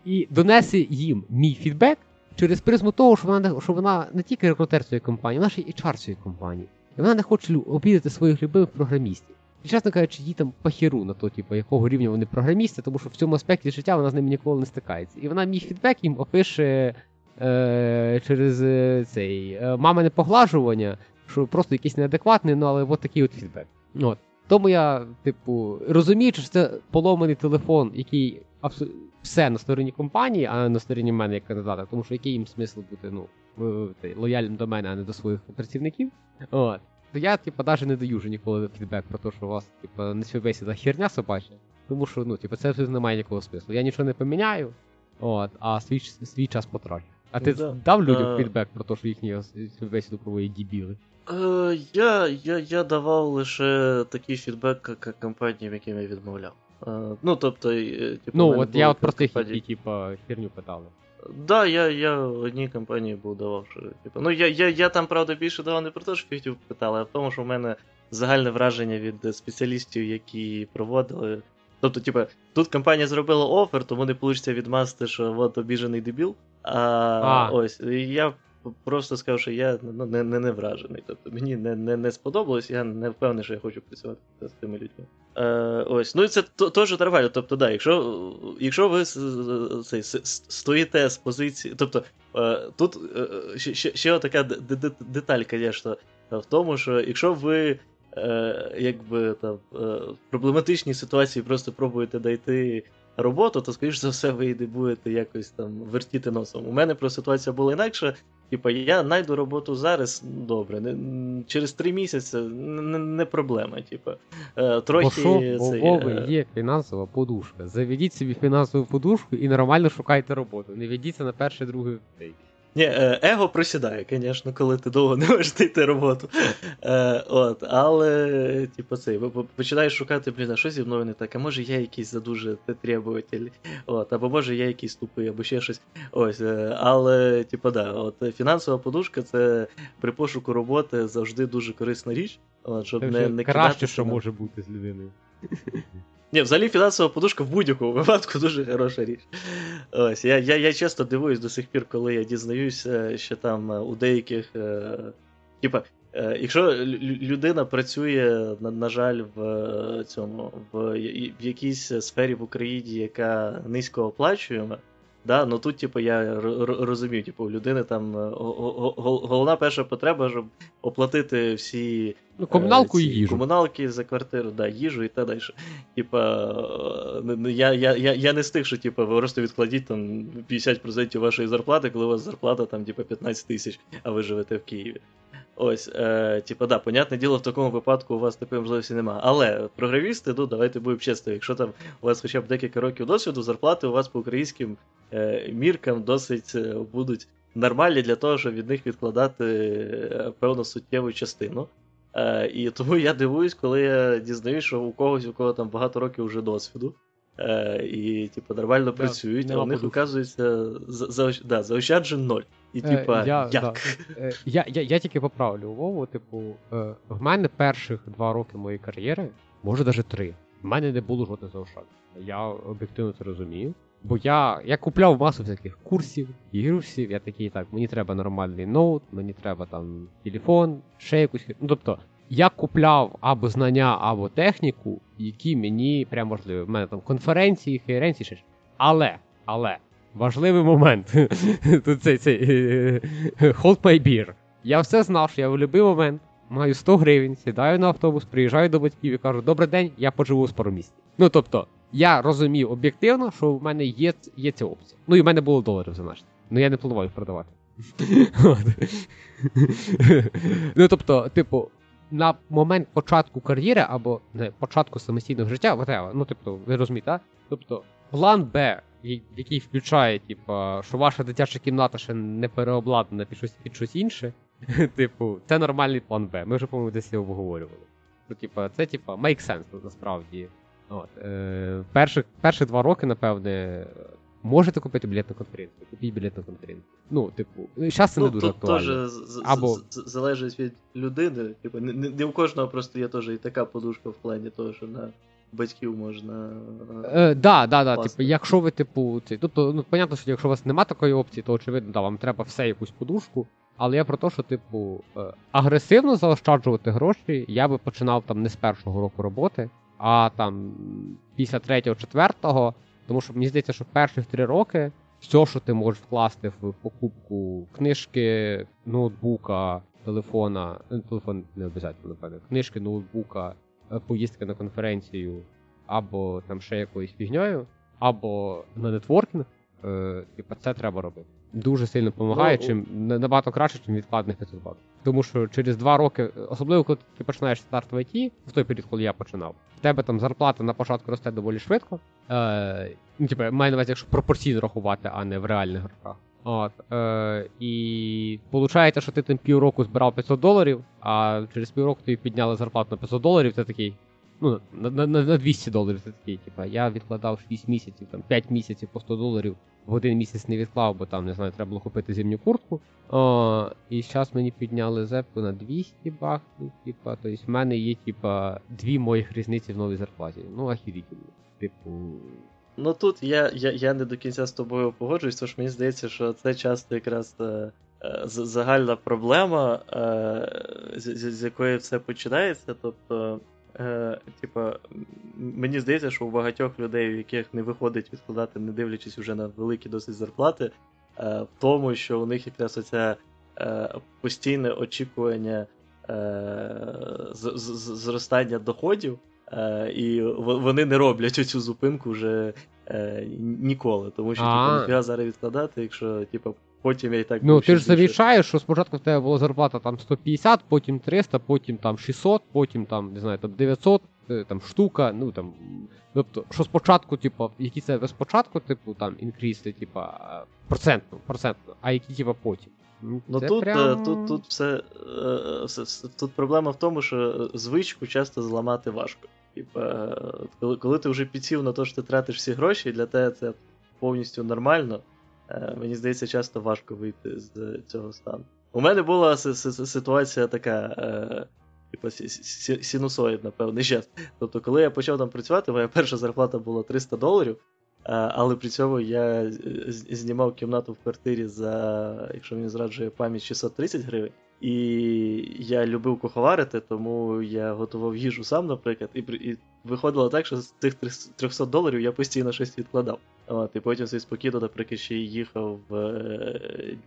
І донесе їм мій фідбек через призму того, що вона що вона не тільки рекрутер цієї компанії, вона ще й HR цієї компанії. І вона не хоче обідати своїх любимих програмістів. І чесно кажучи, їй там похеру на то, типу, якого рівня вони програмісти, тому що в цьому аспекті життя вона з ними ніколи не стикається. І вона мій фідбек їм опише е, через е, цей е, мамине поглажування, що просто якийсь неадекватний, ну але от такий от фідбек. От. Тому я, типу, розуміючи, що це поломаний телефон, який абсо... все на стороні компанії, а не на стороні мене як кандидата, тому що який їм смисл бути, ну. Е, лояльним до мене, а не до своїх працівників. От. То я, типу, навіть не даю вже ніколи фідбек про те, що у вас, типу, не співбесіда херня собача. Тому що, ну, типу, це не має ніякого смислу. Я нічого не поміняю, от, а свій свій час потрачу. А ти да. дав людям а... фідбек про те, що їхні співбесіду проводять дібіли? Е, я я, я давав лише такий фідбек як компаніям, яким я відмовляв. Е, ну, тобто, типу, Ну, от я от про тих, які, типу, херню питали. Да, я я в одній компанії був давав, що типу. Ну я я, я там, правда, більше давав не про те, що хотів питали, а в тому, що в мене загальне враження від спеціалістів, які проводили. Тобто, типу, тут компанія зробила офер, тому не вийде відмазати, що от обіжений дебіл. А, а. ось, я просто сказав, що я ну, не не, не вражений. Тобто Мені не не, не сподобалось, я не впевнений, що я хочу працювати з тими людьми. Е, ось, Ну і це теж нормально. Тобто, да, якщо якщо ви цей, стоїте з позиції. Тобто, е, тут е, ще ще, така деталь, звісно, в тому, що якщо ви. Якби там в проблематичній ситуації просто пробуєте знайти роботу, то, скоріш за все, ви будете якось там вертіти носом. У мене про ситуація була інакша. Типа, я знайду роботу зараз, добре, не, через три місяці не, не проблема. Типа, е, трохи Бо це, Вови е... є фінансова подушка. Заведіть собі фінансову подушку і нормально шукайте роботу. Не ведіться на перший другий. Ні, е, его просідає, звісно, коли ти довго не можеш знайти роботу. Е, от, Але, типу, цей, починаєш шукати, блін, а що зі мною не так, а може я якийсь задуже требователь, от, або може я якийсь тупий, або ще щось. Ось, е, Але, типу, да, от, фінансова подушка це при пошуку роботи завжди дуже корисна річ. От, щоб це не, не Краще, що може бути з людиною. Ні, взагалі фінансова подушка в будь-якому випадку дуже хороша річ. Ось, Я я, я часто дивуюсь до сих пір, коли я дізнаюся, що там е, у деяких. Е, типа, е, якщо людина працює, на, на жаль, в цьому, в, в якійсь сфері в Україні, яка низько оплачуєма, Да? Ну тут, типу, я розумію, типу, у людини там е, головна перша потреба, щоб оплатити всі ну, комуналку е, і їжу. комуналки за квартиру, да, їжу і так далі. Типа, е, я я, я, я не з тих, що типу, ви просто відкладіть там 50% вашої зарплати, коли у вас зарплата там, типу, 15 тисяч, а ви живете в Києві. Ось, е, типу, да, понятне діло, в такому випадку у вас такої можливості немає. Але програмісти, ну давайте будемо чесно, якщо там у вас хоча б декілька років досвіду, зарплати у вас по українським е, міркам досить е, будуть нормальні для того, щоб від них відкладати е, певну суттєву частину. Е, І тому я дивуюсь, коли я дізнаюсь, що у когось, у кого там багато років вже досвіду. Е, І, типу, нормально да, працюють, а у них, оказується, за, да, заощаджен ноль. І, е, типа, я, як? Да. Е, я я, я тільки поправлю Вову, типу, е, в мене перших два роки моєї кар'єри, може навіть три, в мене не було жодних заощаджень. Я об'єктивно це розумію. Бо я я купляв масу всяких курсів, ігрусів, я такий, так, мені треба нормальний ноут, мені треба там телефон, ще якусь. Ну тобто, я купляв або знання, або техніку, які мені прям важливі. В мене там конференції, хейренції, ще. Але, але, важливий момент. Тут цей цей hold my beer. Я все знав, що я в будь-який момент маю 100 гривень, сідаю на автобус, приїжджаю до батьків і кажу, добрий день, я поживу в пару місць. Ну тобто, я розумів об'єктивно, що в мене є є ця опція. Ну і в мене було доларів значно. Ну я не планував їх продавати. Ну тобто, типу, на момент початку кар'єри або не початку самостійного життя, whatever, ну тобто, ви розумієте? Тобто, план Б, який включає, типу, що ваша дитяча кімната ще не переобладнана під щось під щось інше. Типу, це нормальний план Б. Ми вже, по-моєму, десь його обговорювали. Ну, типу, це, типу, make sense насправді. От, е, Перших перші два роки, напевне, можете купити білет на конференцію. Купіть білет на конференцію. Ну, типу, зараз це ну, не дуже актуально. Теж Або... залежить від людини. Типу, не, не, у кожного просто є теж і така подушка в плані того, що на батьків можна. Е, да, да, да. Типу, якщо ви, типу, ці, тобто, ну, понятно, що якщо у вас немає такої опції, то очевидно, да, вам треба все якусь подушку. Але я про те, що, типу, е, агресивно заощаджувати гроші, я би починав там не з першого року роботи, а там після третього, четвертого. Тому що мені здається, що перших три роки все, що ти можеш вкласти в покупку книжки, ноутбука, телефона, ну, телефон не обов'язково, напевне, книжки, ноутбука, е, поїздки на конференцію, або там ще якоюсь фігньою, або на нетворкінг, е, типу, це треба робити дуже сильно допомагає, ну, чим набагато краще, ніж відкладних 500 баксів. Тому що через два роки, особливо коли ти починаєш старт в ІТ, в той період, коли я починав, в тебе там зарплата на початку росте доволі швидко. Е, Ну, типу, маю на увазі, якщо пропорційно рахувати, а не в реальних грошах. От, е, І виходить, що ти там півроку збирав 500 доларів, а через півроку тобі підняли зарплату на 500 доларів, це такий. Ну, на на, на 200 доларів це такий, типу, я відкладав 6 місяців, там 5 місяців по 100 доларів в один місяць не відклав, бо там, не знаю, треба було купити зимню куртку. О, і зараз мені підняли зепку на 200 баксів, типа, тобто в мене є, типа, дві моїх різниці в новій зарплаті. Ну, ахірітельно. Типу. Ну тут я я, я не до кінця з тобою погоджуюсь, тож мені здається, що це часто якраз е, е, загальна проблема, е, з, з, з якої все починається. Тобто, е, типа, мені здається, що у багатьох людей, у яких не виходить відкладати, не дивлячись вже на великі досить зарплати, е, в тому, що у них якраз оця е, постійне очікування з, з, зростання доходів. Е, і вони не роблять цю зупинку вже е, ніколи. Тому що типу, ніфіга зараз відкладати, якщо типу, потім я і так. Ну, ти ж замічаєш, що спочатку в тебе була зарплата там 150, потім 300, потім там 600, потім там, не знаю, там 900, е, там штука, ну там. Тобто, що спочатку, типу, які це спочатку, типу, там інкріси, типу, процентно, процентно, а які, типу, потім. Ну, тут, прям... тут тут, все, все, тут проблема в тому, що звичку часто зламати важко. Типа, коли коли ти вже підсів на те, що ти тратиш всі гроші, для тебе це повністю нормально, е, мені здається, часто важко вийти з цього стану. У мене була ситуація така, Типа сінусоїдна, певний час. Тобто, коли я почав там працювати, моя перша зарплата була 300 доларів. Але при цьому я знімав кімнату в квартирі за, якщо мені зраджує пам'ять, 630 гривень. І я любив куховарити, тому я готував їжу сам, наприклад, і і виходило так, що з цих 300 доларів я постійно щось відкладав. От, І потім цей спокійно, наприклад, ще їхав е,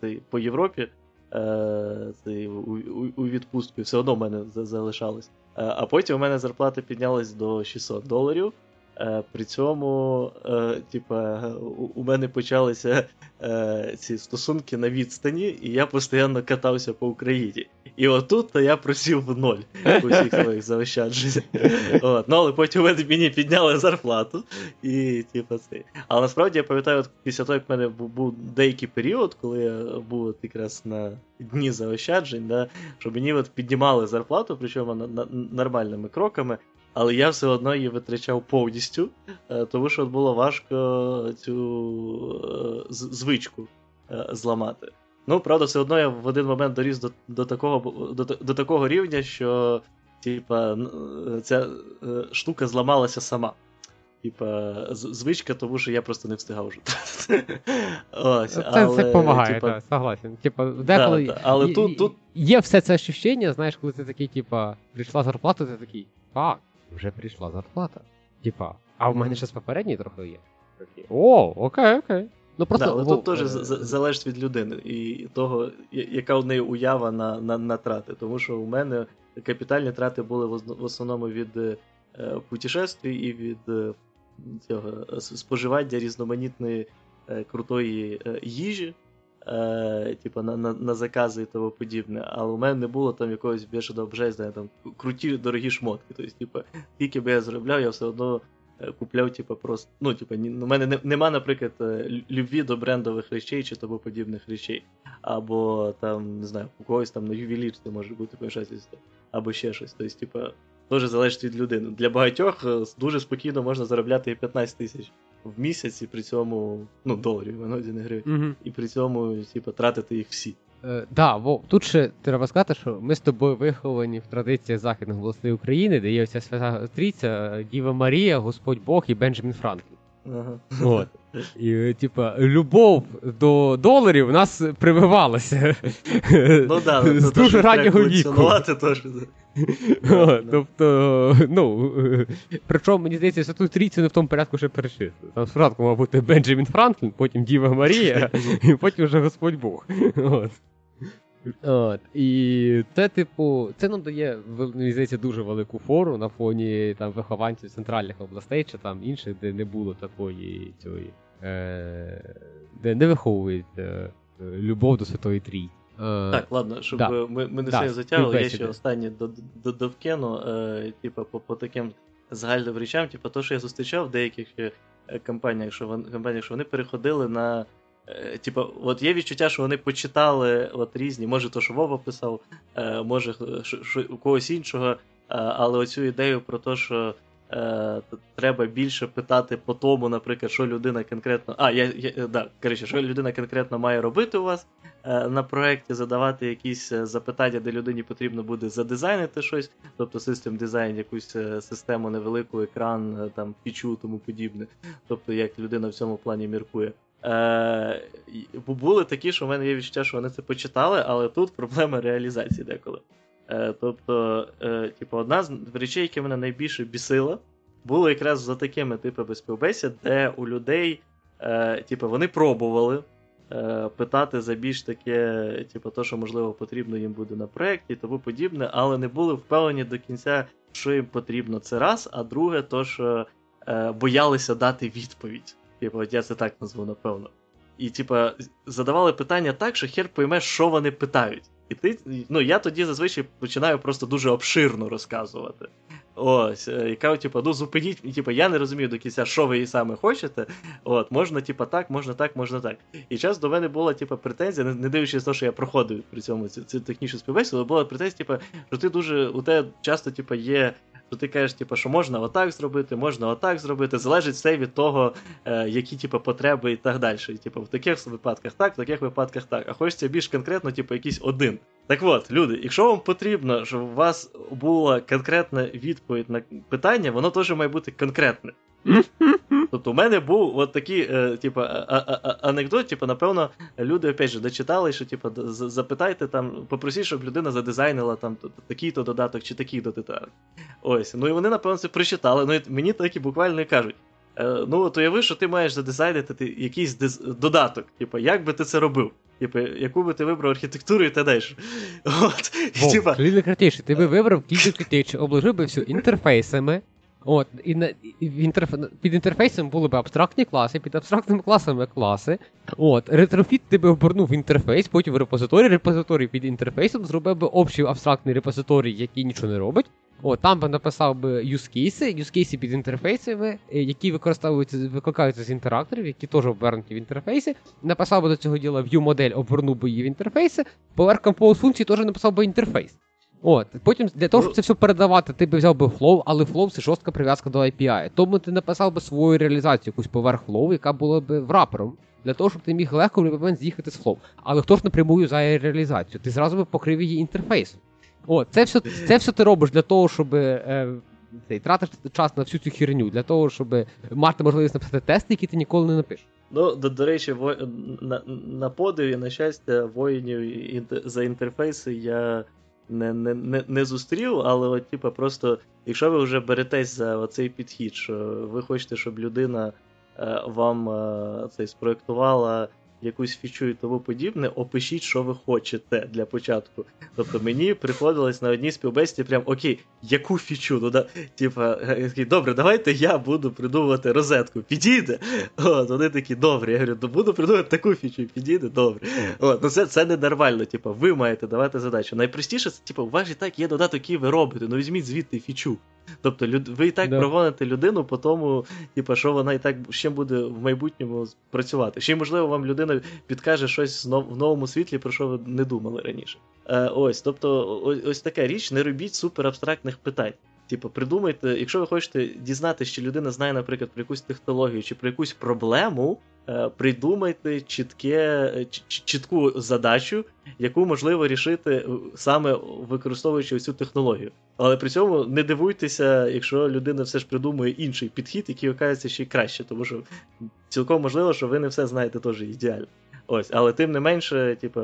цей, по Європі е, цей, у, у, у відпустку, і все одно в мене залишалось. Е, а потім у мене зарплата піднялась до 600 доларів. Е, при цьому, е, типа, у мене почалися е, ці стосунки на відстані, і я постійно катався по Україні. І отут то я просів в ноль у всіх своїх заощаджень. От. Ну, але потім мені підняли зарплату. і типу, це. Але насправді я пам'ятаю, от після того, як в мене був деякий період, коли я був от якраз на дні заощаджень, да, що мені от піднімали зарплату, причому на, на, нормальними кроками але я все одно її витрачав повністю, е, тому що було важко цю е, звичку е, зламати. Ну, правда, все одно я в один момент доріс до до, такого до, до такого рівня, що типа, ця штука зламалася сама. Типа, звичка, тому що я просто не встигав вже. Ось, Це але, це допомагає, типа, так, согласен. Типа, деколи да, да, але є, тут, тут... є все це ощущення, знаєш, коли ти такий, типа, прийшла зарплата, ти такий, фак, вже прийшла зарплата. Типа, а в мене ще з попередньої трохи є. О, окей, окей. Ну, просто, да, але Тут теж е... залежить від людини і того, яка у неї уява на на, на трати. Тому що у мене капітальні трати були в основному від е, путешествій і від е, цього споживання різноманітної е, крутої е, їжі е, типу, на на, на закази і тому подібне. Але у мене не було там якогось більше обжезня, там круті дорогі шмотки. Тобто, типу, тільки би я заробляв, я все одно е, купляв, типу, просто. Ну, типу, у мене не, нема, наприклад, е, любві до брендових речей чи тому подібних речей. Або там, не знаю, у когось там на ювелірці може бути пишатися, або ще щось. Тобто, типу, Дуже залежить від людини. Для багатьох е, дуже спокійно можна заробляти і 15 тисяч в місяць, і при цьому, ну, доларів, виноді не гривень, угу. і при цьому, типу, тратити їх всі. Е, да, Вов, тут ще треба сказати, що ми з тобою виховані в традиціях Західних областей України, де є оця свята трійця, Діва Марія, Господь Бог і Бенджамін Франклін. Ага. От. І, типа, любов до доларів у нас прививалася. Ну, да, ну, з дуже раннього віку. Теж. Тобто, ну, причому, мені здається, що тут трійцю не в тому порядку ще перечислили. Там спочатку мав бути Бенджамін Франклін, потім Діва Марія, і потім вже Господь Бог. От. От. І це, типу, це нам дає, мені здається, дуже велику фору на фоні там, вихованців центральних областей чи там інших, де не було такої цієї, е, де не виховують е, любов до Святої Трійці. Е, так, ладно, щоб да. ми ми не да, все затягли, я ще останнє довкину, е, типу, по по таким загальним речам, типу, то, що я зустрічав в деяких е, компаніях, що вони, компаніях, що вони переходили на. Е, типу, от є відчуття, що вони почитали от різні, може, то, що Вова писав, е, може, у когось іншого, але оцю ідею про те, що е, треба більше питати по тому, наприклад, що людина конкретно. А, я, я да, коротше, що людина конкретно має робити у вас е, на проєкті, задавати якісь е, запитання, де людині потрібно буде задизайнити щось, тобто систем дизайн, якусь е, систему невелику, екран, е, там, фічу, тому подібне. Тобто, як людина в цьому плані міркує. Е, Були такі, що в мене є відчуття, що вони це почитали, але тут проблема реалізації деколи. Е, Тобто, е, типу, одна з речей, які мене найбільше бісила, було якраз за такими типами співбесід, де у людей, е, типу, вони пробували е, питати за більш таке, типу, то, що можливо потрібно їм буде на проєкті і тому подібне, але не були впевнені до кінця, що їм потрібно. Це раз, а друге, то що е, боялися дати відповідь. Типу, я це так назву, напевно. І, типа, задавали питання так, що хер пойме, що вони питають. І ти, ну, я тоді зазвичай починаю просто дуже обширно розказувати. Ось, е, і кажу, ну зупиніть, типу, я не розумію до кінця, що ви саме хочете. От, можна, типу, так, можна так, можна так. І час до мене була, типу, претензія, не, не дивлячись на те, що я проходив при цьому цю, технічну співбесіду, була претензія, типу, що ти дуже, у тебе часто, типу, є то ти кажеш, типу, що можна отак зробити, можна отак зробити. Залежить все від того, е, які типу, потреби і так далі. Типу, в таких випадках так, в таких випадках так. А хочеться більш конкретно, типу, якийсь один. Так от, люди, якщо вам потрібно, щоб у вас була конкретна відповідь на питання, воно теж має бути конкретне. Тобто, у мене був от такий, е, типу, анекдот, типу, напевно, люди опять же дочитали, що типу, запитайте там, попросіть, щоб людина задизайнила там такий-то додаток чи такий-то додаток. Ось. Ну і вони, напевно, це прочитали. Ну і мені так і буквально кажуть. Е, ну, от уяви, що ти маєш задизайнити якийсь диз... додаток. Типу, як би ти це робив? Типу, яку би ти вибрав архітектуру і так далі. От, Вов, типа... критичний. Ти би вибрав кілька критичний, обложив би все інтерфейсами, От, і на і в інтерф... під інтерфейсом були б абстрактні класи, під абстрактними класами класи. От, ретрофіт ти би обернув в інтерфейс, потім в репозиторій, репозиторій під інтерфейсом зробив би общий абстрактний репозиторій, який нічого не робить. От, там би написав би юзкейси, юзкейси під інтерфейсами, е, які використовуються, викликаються з інтеракторів, які теж обернуті в інтерфейсі. Написав би до цього діла view модель, обернув би її в інтерфейси, поверх compose функції теж написав би інтерфейс. От, Потім для того, щоб це все передавати, ти б взяв би Flow, але Flow це жорстка прив'язка до API. Тому ти написав би свою реалізацію, якусь поверх Flow, яка була б врапером, для того, щоб ти міг легко в момент з'їхати з Flow. Але хто ж напрямую за реалізацію? Ти зразу би покрив її інтерфейсом. От, це все це все ти робиш для того, щоб е, ти тратиш час на всю цю херню, для того, щоб мати можливість написати тести, які ти ніколи не напишеш. Ну, до, до речі, во... на на подиві, на щастя, воїнів інter... за інтерфейси я не не, не, не зустрів, але от, типа, просто, якщо ви вже беретесь за оцей підхід, що ви хочете, щоб людина е, вам е, цей спроектувала якусь фічу і тому подібне, опишіть, що ви хочете для початку. Тобто мені приходилось на одній співбесіді прям окей, яку фічу? Ну, да, типа, добре, давайте я буду придумувати розетку. Підійде. От, Вони такі, добре. Я говорю, ну буду придумувати таку фічу, підійде, добре. От, ну Це це ненормально. Типа, ви маєте давати задачу. Найпростіше, це типу, у вас і так є додаток, який ви робите. Ну візьміть звідти фічу. Тобто люд... ви і так да. прогоните людину по тому, типу, що вона і так ще буде в майбутньому працювати. Ще й, можливо, вам людина підкаже щось в новому світлі, про що ви не думали раніше. Е, Ось, тобто, ось, ось така річ, не робіть суперабстрактних питань. Типу, придумайте, якщо ви хочете дізнатися, чи людина знає, наприклад, про якусь технологію чи про якусь проблему, е, придумайте чітке, чітку задачу, яку можливо рішити е, саме використовуючи цю технологію. Але при цьому не дивуйтеся, якщо людина все ж придумує інший підхід, який окажеться ще краще, тому що цілком можливо, що ви не все знаєте теж ідеально. Ось, але тим не менше, типу,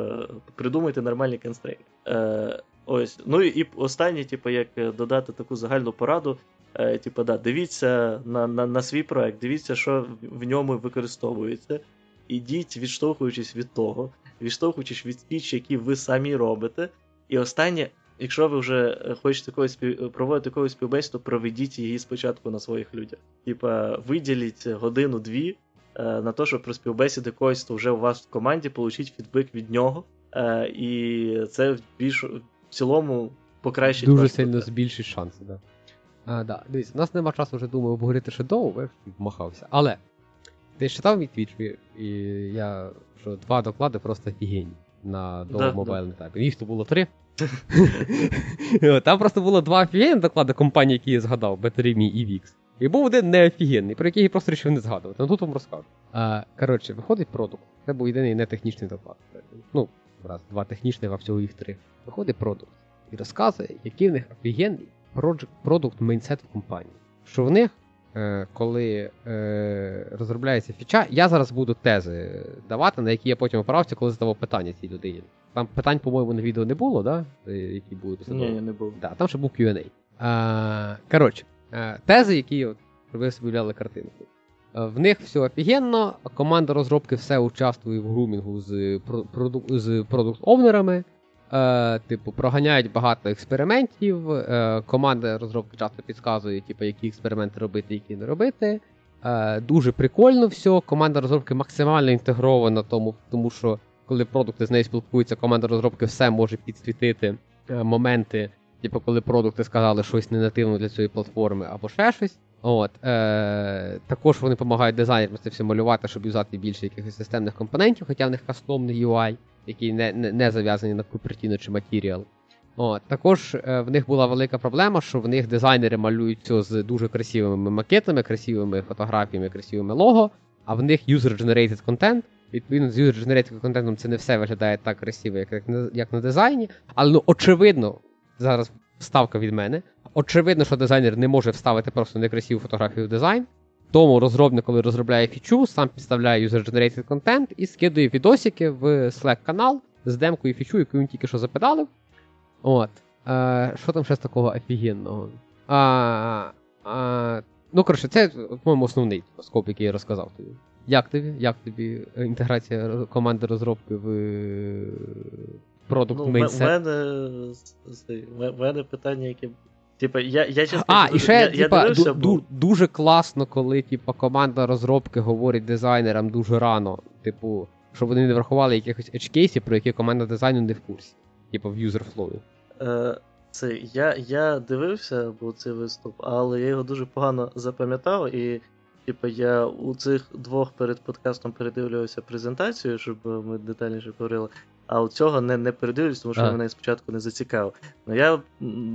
придумайте нормальні констрейнти. Е, Ось, ну і останнє, типу, як додати таку загальну пораду. Е, типу, да, дивіться на на, на свій проект, дивіться, що в ньому використовується. Ідіть, відштовхуючись від того, відштовхуючись від спіч, які ви самі робите. І останнє, якщо ви вже хочете когось спів... проводити якусь співбесіду, проведіть її спочатку на своїх людях. Типа, виділіть годину-дві е, на те, щоб про співбесіди когось то вже у вас в команді, получіть фідбек від нього. Е, і це більш в цілому покращить. Дуже сильно збільшить шанси, да. А, да. Дивіться, у нас нема часу вже думаю обговорити ще довго, вмахався. Але ти читав мій твіч, і я що два доклади просто офігенні на довго мобайлний да. тайп. Їх то було три. Там просто було два офігенні доклади компанії, які я згадав, Battery.me і VIX. І був один неофігенний, про який я просто вирішив не згадувати. Ну тут вам розкажу. А, Коротше, виходить продукт. Це був єдиний нетехнічний доклад. Ну, раз, два технічних, а всього їх три. Виходить продукт і розказує, який в них офігенний продукт мейнсет в компанії. Що в них, е, коли е, розробляється фіча, я зараз буду тези давати, на які я потім оправився, коли задавав питання цій людині. Там питань, по-моєму, на відео не було, да? Е, які будуть Ні, не було. Да, там ще був QA. Коротше, тези, які от, ви собі уявляли картинку. В них все офігенно, команда розробки все участвує в грумінгу з з продукт-овнерами. Е, Типу, проганяють багато експериментів. Е, Команда розробки часто підказує, типу, які експерименти робити, які не робити. Е, Дуже прикольно все. Команда розробки максимально інтегрована, тому, тому що коли продукти з нею спілкуються, команда розробки все може підсвітити е, моменти, типу, коли продукти сказали щось не нативно для цієї платформи або ще щось. От, е, Також вони допомагають дизайнерам це все малювати, щоб юзати більше якихось системних компонентів, хоча в них кастомний UI, який не не, не зав'язаний на Cupertino чи Material. От, Також е, в них була велика проблема, що в них дизайнери малюють все з дуже красивими макетами, красивими фотографіями, красивими лого, а в них user-generated content. Відповідно, з user-generated контентом це не все виглядає так красиво, як, як, як на дизайні. Але ну, очевидно, зараз ставка від мене. Очевидно, що дизайнер не може вставити просто некрасиву фотографію в дизайн. Тому розробник, коли розробляє фічу, сам підставляє user-generated content і скидує відосики в Slack канал з демкою фічу, яку він тільки що запедалив. От. Е, Що там ще з такого офігенного? А, а, Ну, коротше, це, по-моєму, основний скоп, який я розказав тобі. Як тобі? Як тобі інтеграція команди розробки в продукт ну, Mindset? У мене питання, яке. Типа, я я чесно А, і ще, я, типа, я ду, ду, дуже класно, коли типа, команда розробки говорить дизайнерам дуже рано, типу, щоб вони не врахували якихось edge про які команда дизайну не в курсі. Типу в flow. Е, це, я я дивився був цей виступ, але я його дуже погано запам'ятав, і типу, я у цих двох перед подкастом передивлювався презентацію, щоб ми детальніше говорили. А от цього не не передивлюсь, тому що а. мене спочатку не зацікавив. Ну я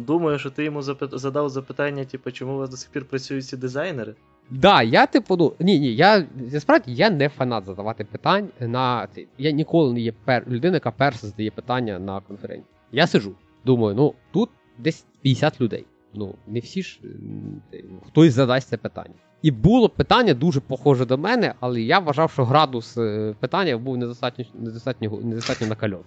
думаю, що ти йому запит... задав запитання, типу, чому у вас до сих пір працюють ці дизайнери? Да, я типу, ну, ні, ні, я насправді я не фанат задавати питань на. Я ніколи не є пер... людина, яка перша задає питання на конференції. Я сижу, думаю, ну тут десь 50 людей. Ну, не всі ж хтось задасть це питання. І було питання дуже похоже до мене, але я вважав, що градус е, питання був недостатньо недостатньо, недостатньо накальоний.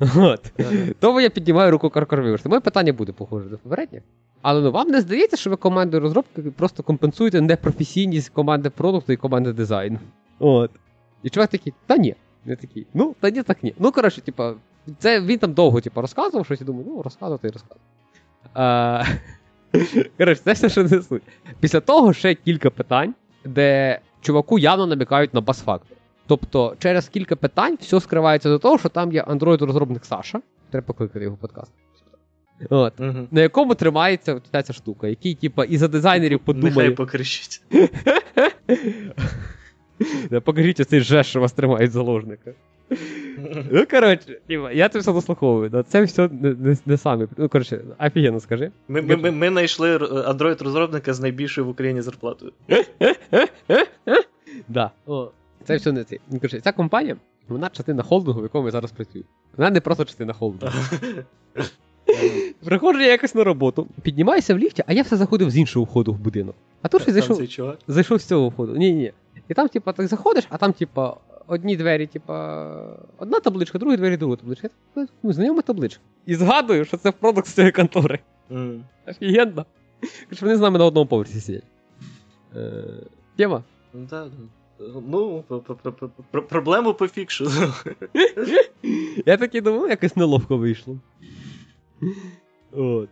От. Тому я піднімаю руку каркарвивер. Моє питання буде похоже до попередніх. Але ну вам не здається, що ви командою розробки просто компенсуєте непрофесійність команди продукту і команди дизайну. От. І чувак такий, та ні. Не такий, ну, та ні, так ні. Ну, коротше, типа, це він там довго типу, розказував щось і думаю, ну, розказувати і розказувати. Коротше, це все, що не суть. Після того ще кілька питань, де чуваку явно намікають на бас-фактор. Тобто, через кілька питань все скривається до того, що там є Android-розробник Саша. Треба покликати його подкаст. От, uh На якому тримається ця, ця штука, який, типа, і за дизайнерів подумає. Нехай покричить. Покажіть оцей жест, що вас тримають заложника. Ну, коротше, я це все дослуховую. Да? Це все не, не, не самі. Ну, коротше, офігенно скажи. Ми ми, ми, ми знайшли Android-розробника з найбільшою в Україні зарплатою. Да. О, Це все не це. Ну, коротше, Ця компанія, вона частина холдингу, в якому я зараз працюю. Вона не просто частина холдингу. Приходжу я якось на роботу, піднімаюся в ліфті, а я все заходив з іншого входу в будинок. А тут щось зайшов. Зайшов з цього входу. Ні, ні. І там, типа, так заходиш, а там, типа, одні двері, типа, одна табличка, другі двері, друга табличка. Ну, знайома табличка. І згадую, що це продукт з цієї контори. Mm. Офігенно. Що вони з нами на одному поверсі сидять. Тема? Да, Ну, проблему пофікшу. Я такий думав, якось неловко вийшло. От.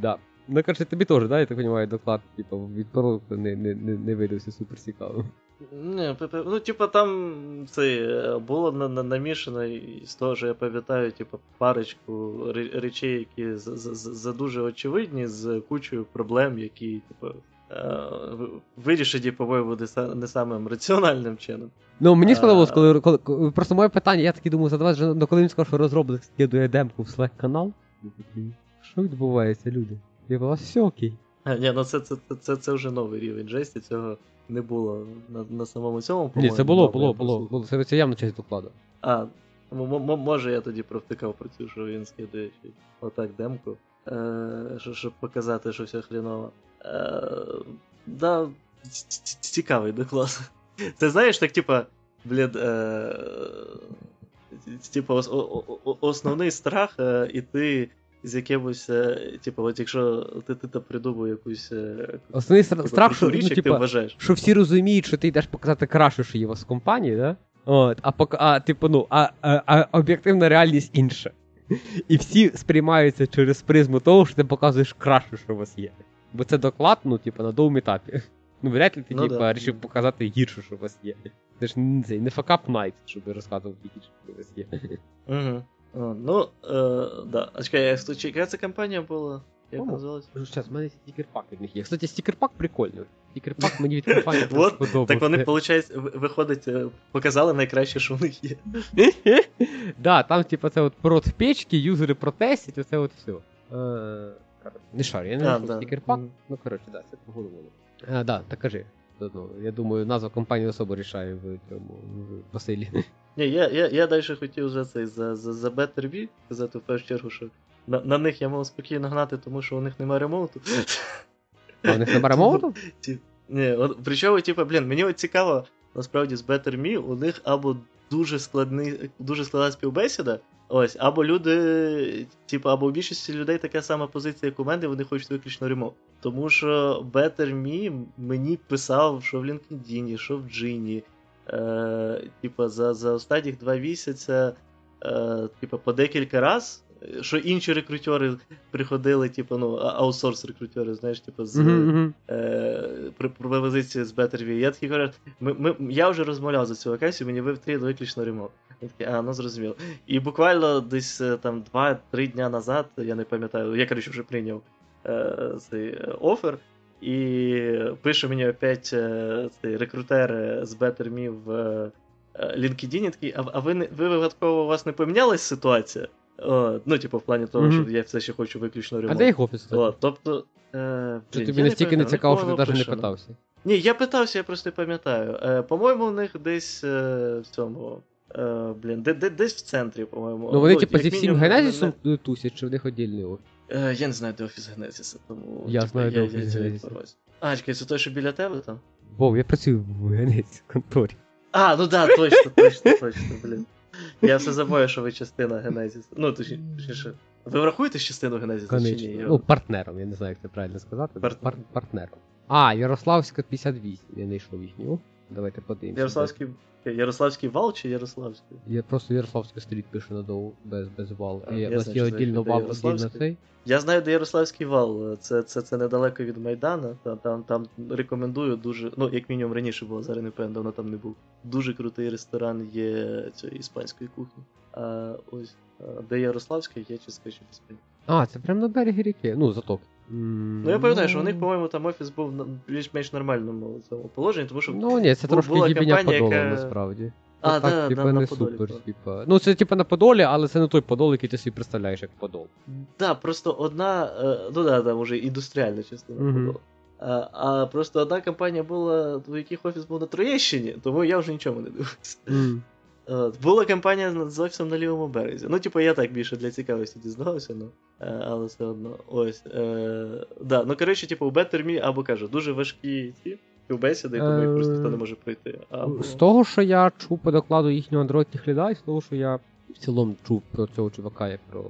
Да. Ну, короче, тобі теж, да, я так розумію, доклад, типу, від продукту не не, не, не супер цікавим. Не, ну, типа, там це було на, на, намішано з того, що я пам'ятаю, типу, парочку речей, які за, дуже очевидні, з кучою проблем, які, типу, вирішені, по-моєму, не самим раціональним чином. Ну, мені сподобалось, коли, коли, просто моє питання, я таки думаю, задавати, ну, коли він сказав, що розробник скидує демку в Slack канал. Що відбувається, люди? Я вас все окей. Ні, ну це це, це, це, це вже новий рівень жесті, цього не було на на самому цьому по-моєму. Ні, це було, було, було, було. Це, це явно часть докладу. А, може я тоді провтикав про цю, що він скидує отак демку, е- щоб показати, що все хріново. Е- да, цікавий доклад. Це знаєш, так, типа, блін, е- типа, основний страх, е- і ти з якимось, е, типу, от якщо ти ти там придумав якусь. Е, Основний типу, страх, що річ, ну, типу, ти вважаєш. що всі розуміють, що ти йдеш показати краще, що є у вас в компанії, да? От, а пок... а, типу, ну, а, а, а об'єктивна реальність інша. І всі сприймаються через призму того, що ти показуєш краще, що у вас є. Бо це доклад, ну, типу, на довгому етапі. Ну, вряд ли ти, ну, типу, да. вирішив показати гірше, що у вас є. Це ж не факап найт, щоб розказувати гірше, що у вас є. Угу. Ну, е, да. А чекай, яка це компанія була? Як називалась? Зараз, в мене стікерпак від них є. Кстати, стікерпак прикольний. Стікерпак мені від компанії подобався. Так вони, виходить, виходить, показали найкраще, що в них є. Да, там, типа, це от прот печки, юзери протестять, оце от все. Не шарю, я не знаю, стікерпак. Ну, коротше, да, це по голову. А, да, так кажи. Ну, я думаю, назва компанії особо рішає в цьому в. Ні, я я, я далі хотів вже цей за за, за Better сказати в першу чергу, що на на них я мав спокійно гнати, тому що у них немає ремоуту. А у них немає ремоуту? Ні, от, причому, типу, блін, мені от цікаво, насправді, з Better Me у них або дуже складний, дуже складна співбесіда, ось, або люди, типу, або у більшості людей така сама позиція, як у мене, вони хочуть виключно ремонт. Тому що Better Me мені писав, що в LinkedIn, що в Джині, е, Типа за за останні два місяці, е, типа, по декілька разів, що інші рекрутери приходили, типу, ну, аутсорс рекрутери, знаєш, типу, з mm-hmm. е, пропозиції з Betterview. Я такий кажу, ми, ми, я вже розмовляв за цю вакансію, мені вивтрі виключно ремонт. Я такий, а, ну зрозуміло. І буквально десь е, там 2-3 дня назад, я не пам'ятаю, я коротше вже прийняв е, цей офер. І пише мені опять е, цей рекрутер з BetterMe в е, LinkedIn, такий, а, а ви ви випадково у вас не помінялась ситуація? О, ну, типу, в плані того, mm-hmm. що я все ще хочу виключно ремонт. А де їх офіс? О, тобто, е, тобі настільки не цікаво, що ти навіть не питався? Ні, я питався, я просто не пам'ятаю. Е, По-моєму, у них десь е, в цьому. Е, блін, де, де, десь в центрі, по-моєму. Ну вони, ну, типу, зі всім генезісом не... тусять, чи в них віддільний офіс? Е, Я не знаю, де офіс Генезіса, тому. Я типу, знаю, де офіс Генезіса. А, чекай, це той, що біля тебе там? Бо, я працюю в Генезісі конторі. А, ну да, точно, точно, точно, блін. Я все забуваю, що ви частина Генезіс. Ну, точніше. Ви врахуєте частину Генезіса чи ні? Ну, партнером, я не знаю, як це правильно сказати. Пар... Пар... Партнером. А, Ярославська 58, я не йшов їхню. Давайте подивимося. Ярославський Ярославський вал чи Ярославський? Я просто Ярославська стріт пише надовго, без без вал. А, я, я знаю, є отдільно вал, отдільно цей. Я знаю, де Ярославський вал. Це це, це недалеко від Майдана. Там там, там рекомендую дуже. Ну, як мінімум раніше було, зараз не певно, давно там не був. Дуже крутий ресторан є цієї іспанської кухні. А ось де Ярославський, я чи скажу Іспанії. А, це прямо на берегі ріки. Ну, заток. Ну, я пам'ятаю, що у них, по-моєму, там офіс був на більш-менш нормальному цьому положенні, тому що. Ну ні, це трошки їбіння подолу, яка... насправді. А, ну, так, да, типа, да, не на супер, типа. Ну, це типа на Подолі, але це не той Подол, який ти собі представляєш як Подол. Так, да, просто одна, е, ну да, там уже індустріальна частина mm-hmm. Подолу. А, а просто одна компанія була, у яких офіс був на Троєщині, тому я вже нічого не дивився. Mm. От, Була кампанія з офісом на лівому березі. Ну, типу, я так більше для цікавості дізнавався, ну, е, але все одно. Ось. Е, да, Ну, коротше, типу, у Me, або кажу, дуже важкі ці співбесіди, тому їх просто ніхто не може пройти. Або... З того, що я чув по докладу їхнього андроїдних ліда, і з того, що я в цілому чув про цього чувака як про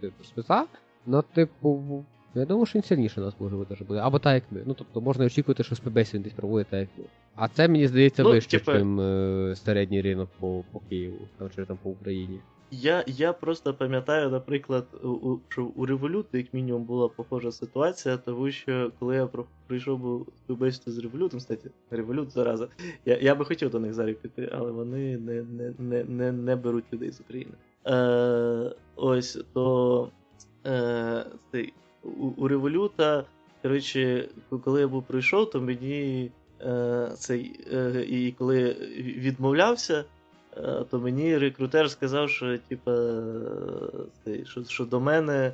типу, спеца, ну, типу, я думаю, що він сильніше нас може бути буде. Або так, як ми. Ну, тобто можна очікувати, що співбесід десь проводить так, як ми. А це, мені здається, ну, вище, ніж типу... е, середній ринок по по Києву, там, чи там по Україні. Я я просто пам'ятаю, наприклад, у, що у Revolut, як мінімум, була похожа ситуація, тому що коли я прийшов співбесіду з Revolut, кстати, Revolut зараза, я я би хотів до них зараз піти, але вони не не, не, не, не беруть людей з України. Е, Ось то е, у, у Revolut коротше, коли я був прийшов, то мені е, цей, е, і коли відмовлявся, е, то мені рекрутер сказав, що типа, цей, що, що до мене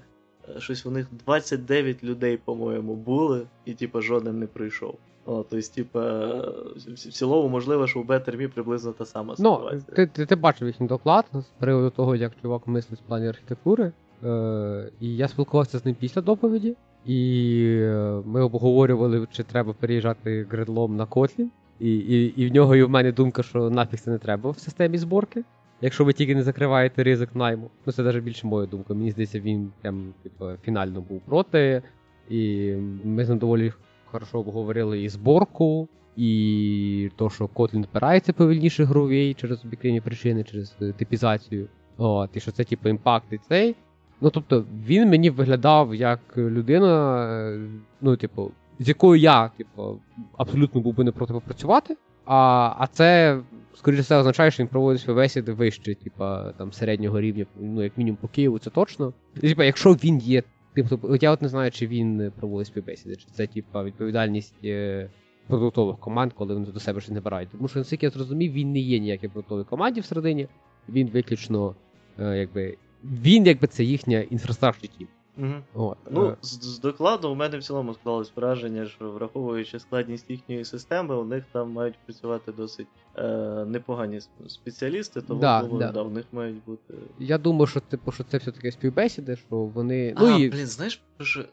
е, щось у них 29 людей, по-моєму, були, і типа жоден не прийшов. О, тобто, типа, в цілому, можливо, що у Бетермі приблизно та сама Ну, ти, ти, ти бачив їхній доклад з приводу того, як чувак мислить в плані архітектури. Е, і я спілкувався з ним після доповіді, і е, ми обговорювали, чи треба переїжджати гредлом на Kotlin. І, і, і в нього і в мене думка, що нафіг це не треба в системі зборки. Якщо ви тільки не закриваєте ризик найму. Ну це навіть більше моя думка. Мені здається, він прям типу, фінально був проти. І ми з ним доволі хорошо обговорили і зборку, і то, що Kotlin впирається повільніше гровій через об'єктивні причини, через е, типізацію. От, і що це, типу, імпактить цей. Ну, тобто, він мені виглядав як людина, е, ну, типу, з якою я, типу, абсолютно був би не проти попрацювати. А, а це, скоріше все, означає, що він проводить співбесіди вище, типа, там, середнього рівня, ну, як мінімум по Києву, це точно. Типа, якщо він є Типу, от я от не знаю, чи він проводить співбесіди, чи це типа відповідальність е, продуктових команд, коли вони до себе щось не бирають. Тому що, наскільки я зрозумів, він не є ніякій продуктовій команді всередині, він виключно, е, якби. Він, якби це їхня інфраструктура тім. Угу. От, Ну, е, з, з докладу у мене в цілому склалось враження, що враховуючи складність їхньої системи, у них там мають працювати досить е, непогані спеціалісти, тому Да, думаю, да. да, у них мають бути. я думаю, що типу, що це все-таки співбесіди, що вони. Ну і блін, знаєш, що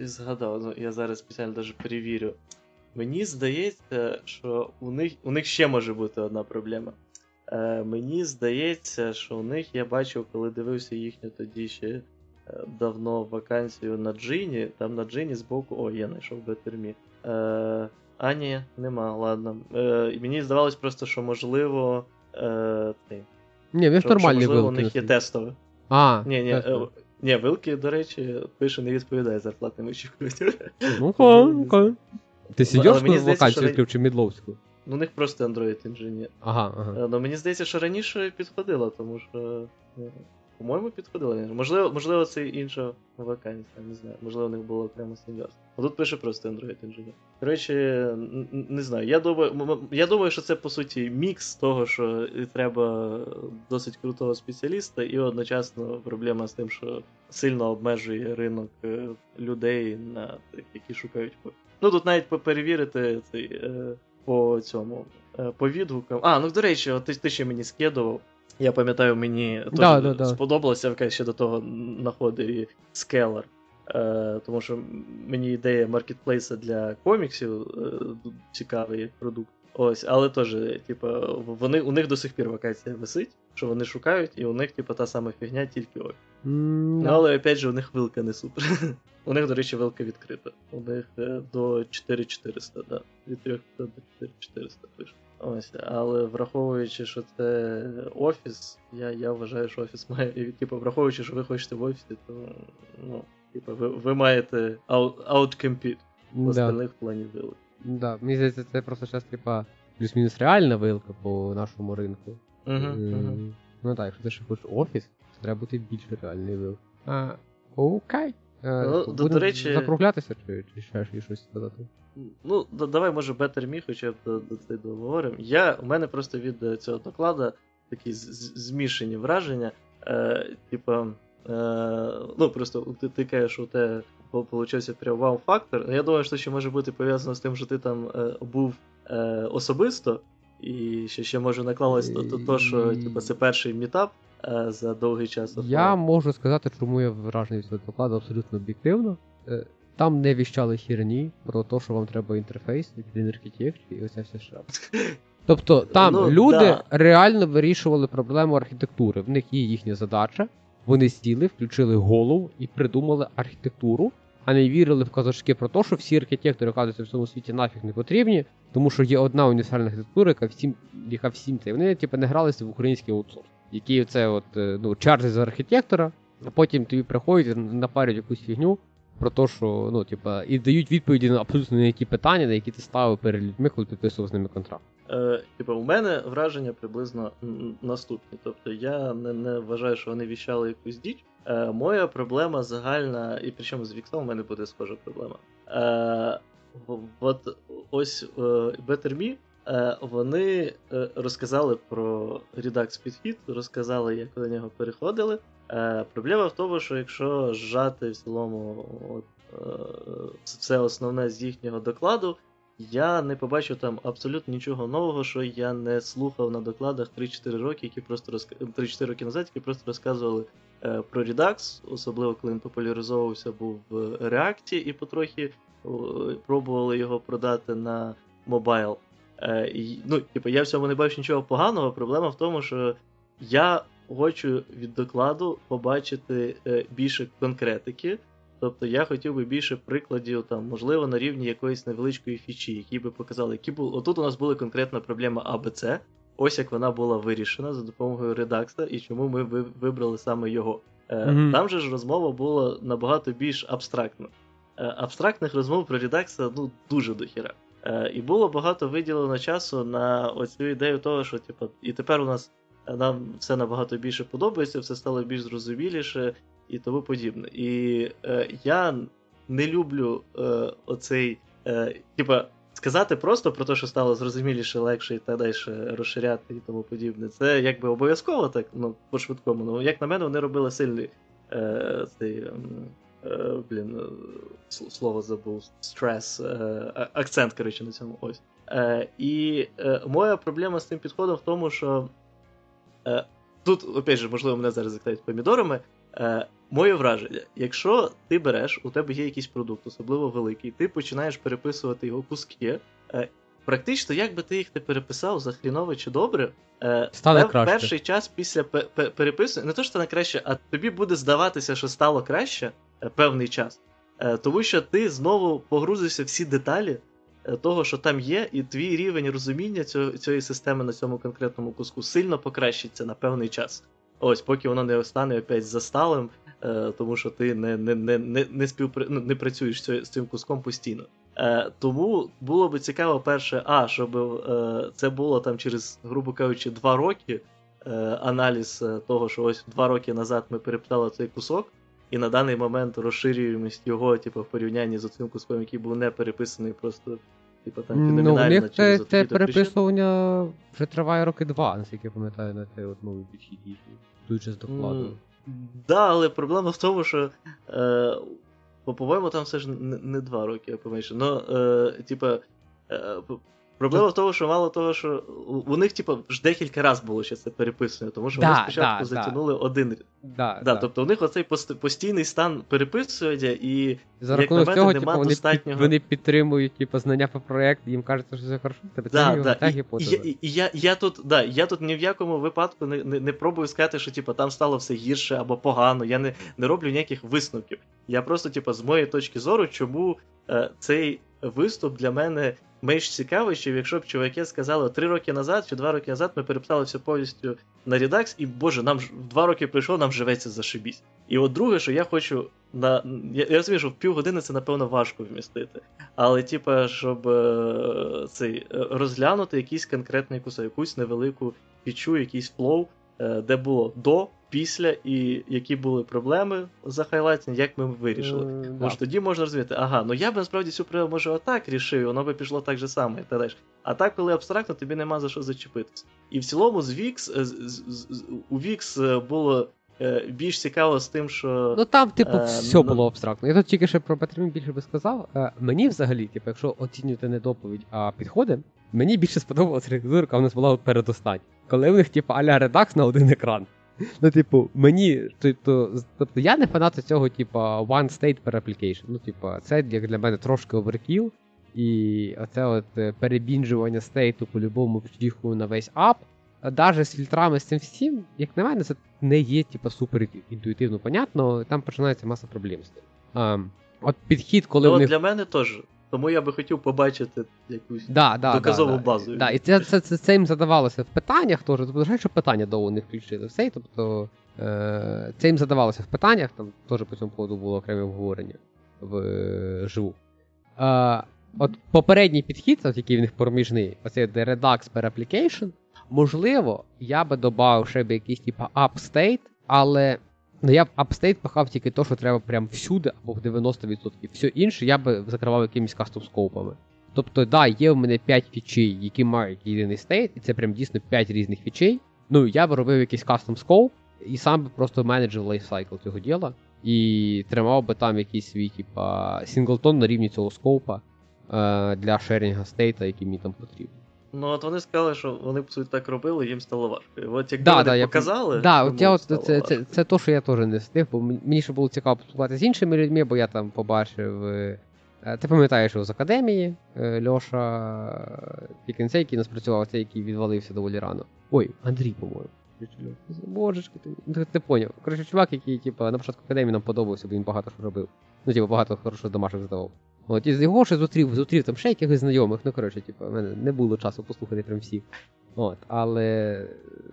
згадав, ну, я зараз спеціально даже перевірю. Мені здається, що у них, у них ще може бути одна проблема. Е, мені здається, що у них я бачив, коли дивився їхню тоді ще е, давно вакансію на Джині. Там на Джині збоку. О, я знайшов Бетермі. Е, а, ні, нема, ладно. Е, мені здавалось просто, що можливо. Е, цей, ні, він що, нормальні можливо, у них є тестове. А, Ні, ні, е, ні, вилки, до речі, пише, не відповідає зарплатним очікуванням. Ну, окей, окей. Ти мені в вакансію відкрив Мідловську? Ну, у них просто Android інженер. Ага, ага. Ну, мені здається, що раніше підходило, тому що. е, По-моєму, підходило. Можливо, можливо, це інша вакансія, не знаю. Можливо, у них було окремо сеньорство. А тут пише просто Android інженер. Коротше, н- н- не знаю. Я думаю, я думаю, що це по суті мікс того, що і треба досить крутого спеціаліста, і одночасно проблема з тим, що сильно обмежує ринок е, людей, на тих, які шукають. Ну тут навіть перевірити цей. По цьому е, по відгукам. А, ну до речі, ти, ти ще мені скидував. Я пам'ятаю, мені Да, да, да. сподобалося, яка ще до того і Scalar. Е, тому що мені ідея маркетплейса для коміксів е, цікавий продукт. Ось, але теж, типа, вони, у них до сих пір вакансія висить, що вони шукають, і у них, типа, та сама фігня, тільки ой. Ну, да. але опять же, у них вилка не супер. У них, до речі, вилка відкрита. У них е, до 4400, да. Від 300 до 4400 пише. Ось, але враховуючи, що це офіс, я, я вважаю, що офіс має. і, Типу, враховуючи, що ви хочете в офісі, то ну, типу, ви, ви маєте outcompete Да. остальних в плані вилок. Да, мені здається, це просто зараз, типа, плюс-мінус реальна вилка по нашому ринку. Угу, М, угу. Ну так, якщо ти ще хочеш офіс, треба бути більш реальний вилка. А, окей. Е, Ну, що, до- будемо до речі- закруглятися, чи, чи ще щось сказати? Ну, да- давай, може, Better Me хоча б до, до цього договоримо. Я, у мене просто від е, цього доклада такі з- з- змішані враження. Е, типа, е, ну, просто ти, ти кажеш, у тебе получився прям вау-фактор. Я думаю, що ще може бути пов'язано з тим, що ти там е, був е, особисто, і ще, ще може наклалось то, то, то що типа, це перший мітап е, за довгий час. Я можу сказати, чому я вражений від докладу абсолютно об'єктивно. Е, Там не віщали херні про те, що вам треба інтерфейс, він архітект і оця вся шляпа. Тобто там Ну, люди да. реально вирішували проблему архітектури. В них є їхня задача. Вони сіли, включили голову і придумали архітектуру, а не вірили в казочки про те, що всі архітектори, оказуються, в цьому світі нафіг не потрібні, тому що є одна універсальна архітектура, яка всім, яка всім це. Вони типу, не гралися в український аутсорс, який це от, е, ну, чаржі за архітектора, а потім тобі приходять і напарюють якусь фігню про те, що ну, типа, і дають відповіді на абсолютно на які питання, на які ти ставив перед людьми, коли підписував з ними контракт. Е, типу, у мене враження приблизно м, наступні. Тобто я не, не вважаю, що вони віщали якусь діч. Е, Моя проблема загальна, і причому з Віксом у мене буде схожа проблема. Е, От ось е, Better Me, е, вони е, розказали про Redux підхід, розказали, як до нього переходили. Е, Проблема в тому, що якщо зжати в цілому от, е, все основне з їхнього докладу, я не побачив там абсолютно нічого нового, що я не слухав на докладах 3-4 роки, які просто розк... 3-4 роки назад, які просто розказували е, про Redux, особливо коли він популяризовувався був в React і потрохи пробували його продати на мобайл. Е, і, ну, типу, я в цьому не бачу нічого поганого. Проблема в тому, що я хочу від докладу побачити е, більше конкретики. Тобто я хотів би більше прикладів, там, можливо, на рівні якоїсь невеличкої фічі, які би показали, які були. Отут у нас була конкретна проблема АБЦ. Ось як вона була вирішена за допомогою редакста, і чому ми вибрали саме його. Mm-hmm. Там же ж розмова була набагато більш абстрактна. Е, абстрактних розмов про редакста ну, дуже дохіра. Е, і було багато виділено часу на оцю ідею того, що типу, і тепер у нас нам все набагато більше подобається, все стало більш зрозуміліше і тому подібне. І е, я не люблю е, оцей, е, типа, сказати просто про те, що стало зрозуміліше, легше і так далі розширяти і тому подібне. Це якби обов'язково так, ну, по-швидкому. Ну, як на мене, вони робили сильний е, цей. Е, блін, слово забув, стрес, е, акцент, коротше, на цьому ось. Е, і е, моя проблема з цим підходом в тому, що е, тут, опять же, можливо, мене зараз закриють помідорами. Е, Моє враження, якщо ти береш, у тебе є якийсь продукт, особливо великий, ти починаєш переписувати його куски. Е, Практично, як би ти їх не переписав за хріново чи добре, е, Стане краще. перший час після переписування, не то, що стане краще, а тобі буде здаватися, що стало краще е, певний час. Е, тому що ти знову погрузишся всі деталі е, того, що там є, і твій рівень розуміння цієї системи на цьому конкретному куску сильно покращиться на певний час. Ось, поки воно не стане опять засталим, е, тому що ти не не, не, не, не, співпри... ну, не працюєш з цим куском постійно. Е, Тому було би цікаво, перше, а, щоб е, це було там через, грубо кажучи, два роки е, аналіз е, того, що ось два роки назад ми перепитали цей кусок, і на даний момент розширюємость його, типу, в порівнянні з цим куском, який був не переписаний просто. Типу, там, ну, у них це, це переписування вже триває роки два, наскільки я пам'ятаю, на цей от новий підхід їхній. Дуже з докладу. Так, да, але проблема в тому, що. Е, по-моєму, там все ж не, не два роки, я поменше. Ну, е, типа, е, Проблема в тому, що мало того, що у них, типу, ж декілька разів було ще це переписування, тому що да, вони спочатку да, затягнули да. один да, да, Тобто у них оцей постійний стан переписування, і за як на мене, цього, нема типу, достатнього. Вони підтримують типу, знання по проєкту, їм кажеться, що все хорошо, тебе да, да. та гіпотеза. І, і, і я я, тут да, я тут ні в якому випадку не не, не пробую сказати, що типу, там стало все гірше або погано. Я не не роблю ніяких висновків. Я просто, типу, з моєї точки зору, чому е, цей виступ для мене менш цікавий, що якщо б чуваки сказали три роки назад чи два роки назад ми переписали все повністю на Redux, і Боже, нам два роки пройшло, нам живеться зашибісь. І от друге, що я хочу на. Я, я розумію, що в півгодини це, напевно, важко вмістити. Але, типа, щоб е, цей, е, розглянути якийсь конкретний кусок, якусь невелику фічу, якийсь flow, е, де було до після і які були проблеми захайлайтені, як ми вирішили. Mm, Може, да. тоді можна розвити, ага, ну я б насправді цю проблему може отак рішив, воно би пішло так же само, і так далі. А так, коли абстрактно, тобі нема за що зачепитися. І в цілому з VIX, з, з, з, у VIX е, було. Е, більш цікаво з тим, що. Ну там, типу, е, все було абстрактно. Я тут тільки ще про Петрим більше би сказав. Е, мені взагалі, типу, якщо оцінювати не доповідь, а підходи, мені більше сподобалася реквізурка, у нас була передостань. Коли в них, типу, аля редакс на один екран. Ну, типу, мені. Тобто, тобто я не фанат цього, типу, one state per application. Ну, типу, це як для мене трошки оверкіл. І оце от е, перебінжування стейту по-любому втіху на весь ап. Навіть з фільтрами з цим всім, як на мене, це не є типу, супер інтуїтивно понятно, там починається маса проблем з тим. А, От підхід, коли. Ну, них... для мене теж. Тому я би хотів побачити якусь да, да, доказову да, базу. Да, І це це, це, це їм задавалося в питаннях, теж. Тобто, що питання довго не включили все. Тобто е, це їм задавалося в питаннях, там теж по цьому поводу було окреме обговорення в е, живу. Е, От попередній підхід, от який в них проміжний, оцей Redux per application, можливо, я би додав ще б якийсь типу upstate, але Ну я б app state пхав тільки то, що треба прям всюди, або в 90%. Все інше я би закривав якимись custom скопами. Тобто, да, є в мене 5 фічей, які мають єдиний state, і це прям дійсно 5 різних фічей. Ну, я б робив якийсь custom scope, і сам би просто менеджив lifecycle цього діла. І тримав би там якийсь свій, типа, singleton на рівні цього скопа е, для шерінга стейта, який мені там потрібен. Ну, от вони сказали, що вони суті так робили, їм стало важко. От якби Да, вони да, я- показали, Да, от я от стало це, це, це то, що я теж не встиг, бо мені ще було цікаво поспілкуватися з іншими людьми, бо я там побачив. е, е, Ти пам'ятаєш його з академії е, Льоша Пікенцей, який нас працював, цей, який відвалився доволі рано. Ой, Андрій, по-моєму. Божечки, ти, ти, ти поняв. Коротше, чувак, який, типу, на початку академії нам подобався, бо він багато що робив. Ну, типу, багато хорошого домашніх задавав. От, і з його ще зустрів, зустрів там ще якихось знайомих. Ну, коротше, типу, в мене не було часу послухати прям всіх. От, але,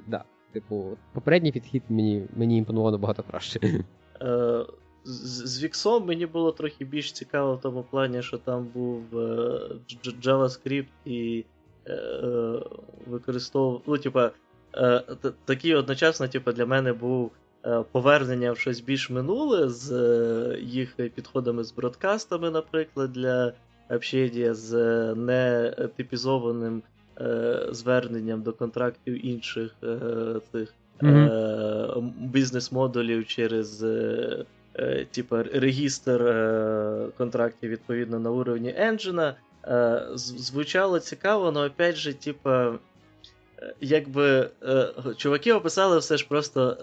да, типу, попередній підхід мені, мені імпонував набагато краще. Е, з, Віксом мені було трохи більш цікаво в тому плані, що там був е, JavaScript і е, використовував. Ну, типа, такий одночасно, типа, для мене був повернення в щось більш минуле з е, їх підходами з бродкастами, наприклад, для общення з е, нетипізованим е, зверненням до контрактів інших е, цих е, бізнес-модулів через е, е, типа, регістр е, контрактів відповідно на уровні енджина. Е, звучало цікаво, але опять же, типа. Якби е, чуваки описали все ж просто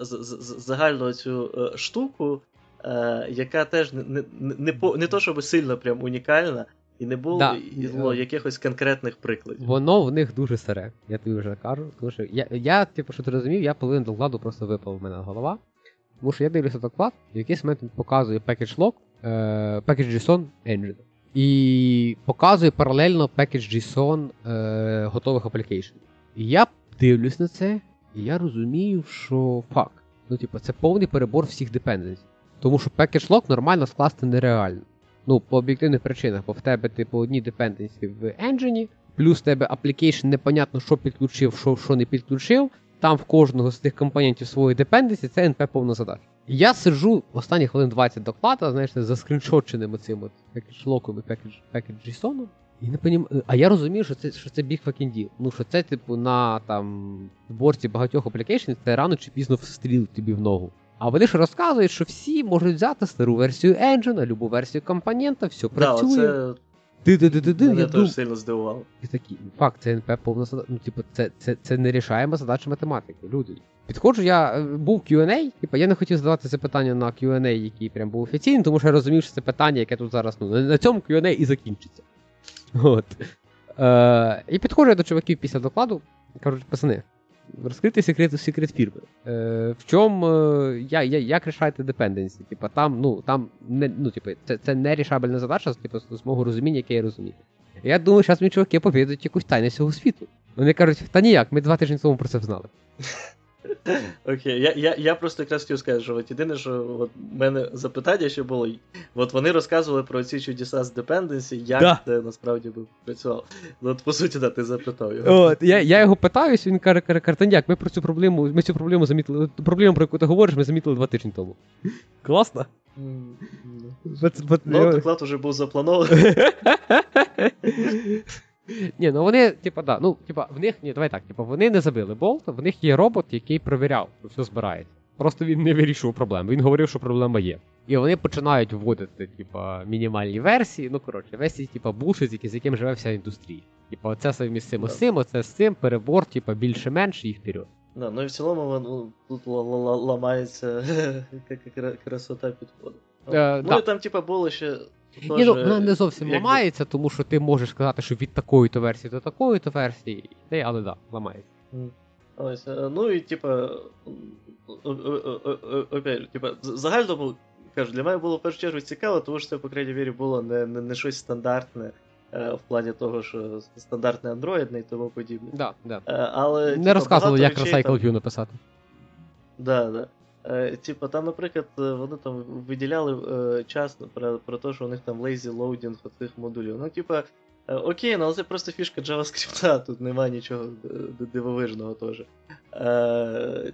загальну цю е, штуку, е, яка теж не, не, не, не, по- не то, щоб сильно прям унікальна, і не було Да. і було якихось конкретних прикладів. Воно в них дуже сире, я тобі вже кажу. Тому що я, я типу, що ти розумів, я половину докладу просто випав в мене голова. Тому що я дивлюся доклад, і в якийсь момент він показує package log, package JSON engine. І показує паралельно package JSON е, готових application. Я дивлюсь на це, і я розумію, що фак. Ну, типу, це повний перебор всіх dependencies. Тому що log нормально скласти нереально. Ну, по об'єктивних причинах, бо в тебе, типу, одні dependency в engine, плюс в тебе application непонятно, що підключив, що, що не підключив. Там в кожного з тих компонентів свої dependency, це NP повна задача. І я сиджу останні хвилин 20 доклада, знаєш, за скріншотченим оцим от package локом і package JSON. І не понім... А я розумію, що це, що це fucking deal. Ну, що це, типу, на там зборці багатьох application це рано чи пізно встрілить тобі в ногу. А вони ж розказують, що всі можуть взяти стару версію engine, любу версію компонента, все Да, працює. це Ти-ти-ти-ти-ти, мене я теж сильно здивувало. і такі, факт, це НП повна задача. Ну, типу, це, це, це нерішаєма задача математики. Люди. Підходжу, я е, був Q&A, типу, я не хотів задавати це питання на Q&A, який прям був офіційний, тому що я розумів, що це питання, яке тут зараз ну, на цьому Q&A і закінчиться. От. Е, і підходжу я до чуваків після докладу, кажуть, пацани, розкрити секрет, секрет фірми. Е, в чому, е, я, як рішаєте dependency? Типа, там, ну, там, не, ну, типу, це, це не рішабельна задача, типу, з мого розуміння, яке я розумію. Я думаю, зараз мені чуваки повідають якусь тайну цього світу. Вони кажуть, та ніяк, ми два тижні тому про це знали. Окей, я, я, я просто якраз хотів сказати, що от єдине, що от в мене запитання ще було. От вони розказували про ці чудеса з dependency, як Да. це насправді би працювало. Ну, от по суті, да, ти запитав його. От, я, я його питаюсь, він каже, ніяк, ми про цю проблему, ми цю проблему замітили, проблему, про яку ти говориш, ми замітили два тижні тому. Класно? Ну, доклад уже був запланований. Ні, ну вони, типа, да, ну, типа, в них, ні, давай так, типа, вони не забили болт, в них є робот, який провіряв, що все збирається. Просто він не вирішував проблему. Він говорив, що проблема є. І вони починають вводити, типа, мінімальні версії. Ну, коротше, весь типа, булшит, з яким живе вся індустрія. Типа, оце совмістимо з цим, оце з цим, перебор, типа, більше-менше і вперед. Да, ну і в цілому воно тут ла- ла- ла- ламається кра- красота підходу. Е, ну да. і там, типа, було ще. Ні, ну вона не зовсім якби- ламається, тому що ти можеш сказати, що від такої-то версії до такої-то версії, але да, ламається. Ось, е, ну і типа. о- Опять, типа, з- загальному кажу, для мене було в першу чергу цікаво, тому що це, по крайній мірі, було не, не, не щось стандартне е, в плані того, що стандартне андроїдне і тому подібне. Да, да. Е, Але, Не типа, розказували, як речей Recycle View написати. Да, да. Е, типа, там, наприклад, е, вони там виділяли е, час про, про те, що у них там lazy loading оцих модулів. Ну, типа, окей, ну але це просто фішка JavaScript, тут немає нічого дивовижного теж.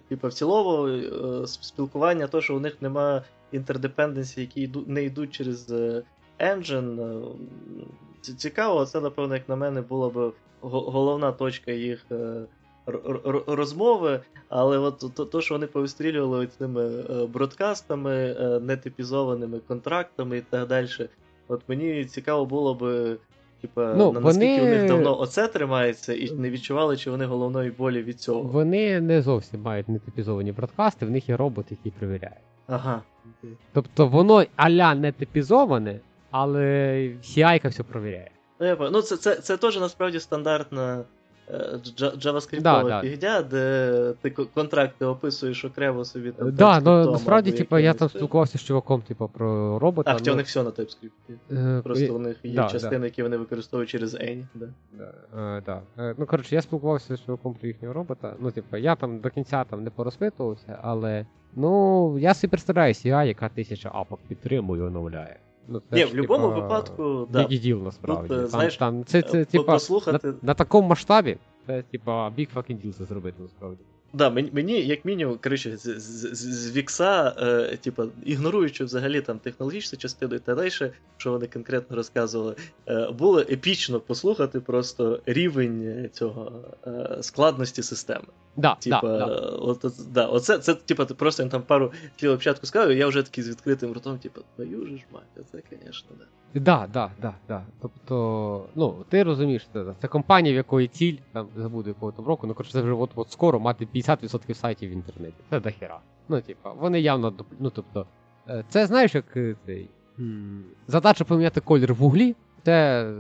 Типу, в цілому, спілкування, то, що у них немає інтердепенденсі, які не йдуть через engine. Цікаво, це, напевно, як на мене, була б головна точка їх розмови. Але от то, то, що вони повистрілювали цими е, бродкастами, е, нетипізованими контрактами і так далі. От мені цікаво було би, типа, Ну, на наскільки вони- у них давно оце тримається, і не відчували, чи вони головної болі від цього. Вони не зовсім мають нетипізовані бродкасти, в них є робот, який перевіряє. Ага. Тобто воно аля не типізоване, але CI-ка все перевіряє. Ну, я ну це, це, це теж насправді стандартна е, джа- JavaScript Да, да. фігня, де ти контракти описуєш окремо собі там. Да, ну насправді, типу, я там спілкувався з чуваком, типу, про робота. А, хоча ну, них все на TypeScript. е, Просто у них є да, частини, які вони використовують через N. Да. Да, е, да. Е, Ну, коротше, я спілкувався з чуваком про їхнього робота. Ну, типу, я там до кінця там не порозпитувався, але ну, я собі представляю CI, яка тисяча апок підтримує оновляє. Ну, це Ні, ж, в будь-якому типа, випадку, да. Deal насправді. Тут, е, там, знаєш, там, це, це, е, типа, послухати- на, на такому масштабі, це, типа, big fucking deal це зробити насправді. Да, мені, як мінімум, коротше, з, з, з, з Вікса, е, типу, ігноруючи взагалі там технологічну частину і далі, що вони конкретно розказували, е, було епічно послухати просто рівень цього е, складності системи. Да, Типа, да, да. от, от, да, оце, це, типа, ти просто їм там пару слів початку сказав, і я вже такий з відкритим ротом, типу, твою ж мать, це, звісно, да. Да, да, да, да. Тобто, ну, ти розумієш, це, це компанія, в якої ціль, там забуду якого там року, ну коротше, це вже от, от скоро мати 50% сайтів в інтернеті. Це дохера. Ну, типа, вони явно ну, тобто, е, це знаєш, як е, цей. м, Задача поміняти колір в углі, це, е,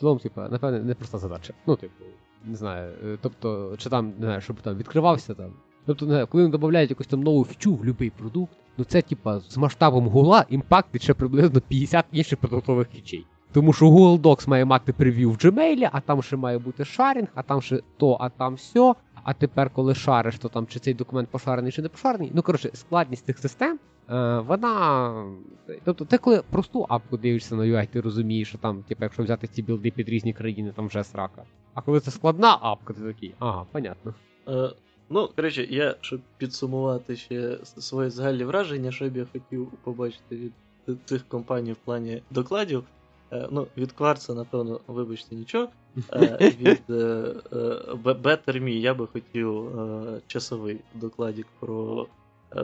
ну, типа, напевне, непроста задача. Ну, типу, не знаю, е, тобто, чи там, не знаю, щоб там відкривався там. Тобто, не знаю, коли вони додають якусь там нову фічу в будь-який продукт, ну це, типа, з масштабом гугла імпактить ще приблизно 50 інших продуктових фічей. Тому що Google Docs має мати прев'ю в Gmail, а там ще має бути шарінг, а там ще то, а там сьо. А тепер, коли шариш, то там чи цей документ пошарений, чи не пошарений. Ну, коротше, складність цих систем, вона. Тобто, ти коли просту апку дивишся на UI, ти розумієш, що там, типу, якщо взяти ці білди під різні країни, там вже срака. А коли це складна апка, ти такий, ага, понятно. Е, ну, коротше, я, щоб підсумувати ще с- свої загальні враження, що б я хотів побачити від цих компаній в плані докладів. Е, ну, від Кварца, напевно, вибачте, нічого. Е, від е, е, Better Me я би хотів е, часовий докладік про е,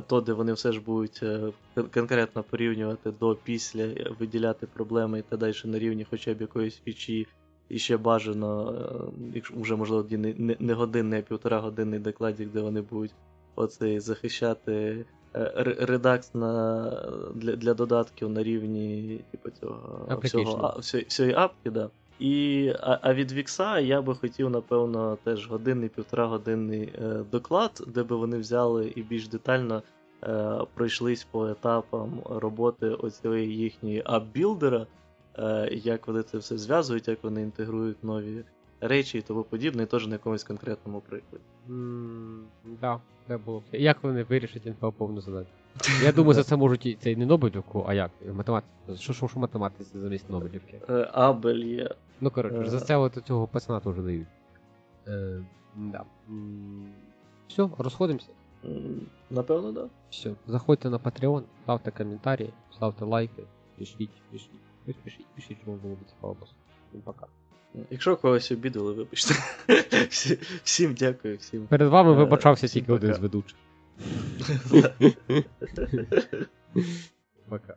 то, де вони все ж будуть е, конкретно порівнювати до після, е, виділяти проблеми і так далі на рівні хоча б якоїсь фічі. І ще бажано, е, якщо вже можливо не, не, годинний, а півтора годинний докладік, де вони будуть оцей захищати е, редакс на, для, для додатків на рівні типу, цього всього, всієї апки, да. І, а, а від Вікса я би хотів, напевно, теж годинний, півтора годинний е, доклад, де би вони взяли і більш детально е, пройшлись по етапам роботи оцієї їхньої app builder а, е, як вони це все зв'язують, як вони інтегрують нові речі і тому подібне, і теж на якомусь конкретному прикладі. М, Да, було. Як вони вирішать NP-повну задачу? Я думаю, за це можуть і це не Нобелівку, а як? Математику. Що що, що математиці замість Нобелівки? Е, Абель є. Ну коротше, Е. за це от цього пацана теж дають. Е, да. Все, розходимося. Напевно, так. Да. Все. Заходьте на Patreon, ставте коментарі, ставте лайки, пишіть, пишіть. Пишіть, пишіть, пишіть, що вам було б цікаво. Всім пока. Якщо когось обідали, вибачте. Всі- Всім дякую, всім. Перед вами Е, вибачався тільки один з ведучих. Пока.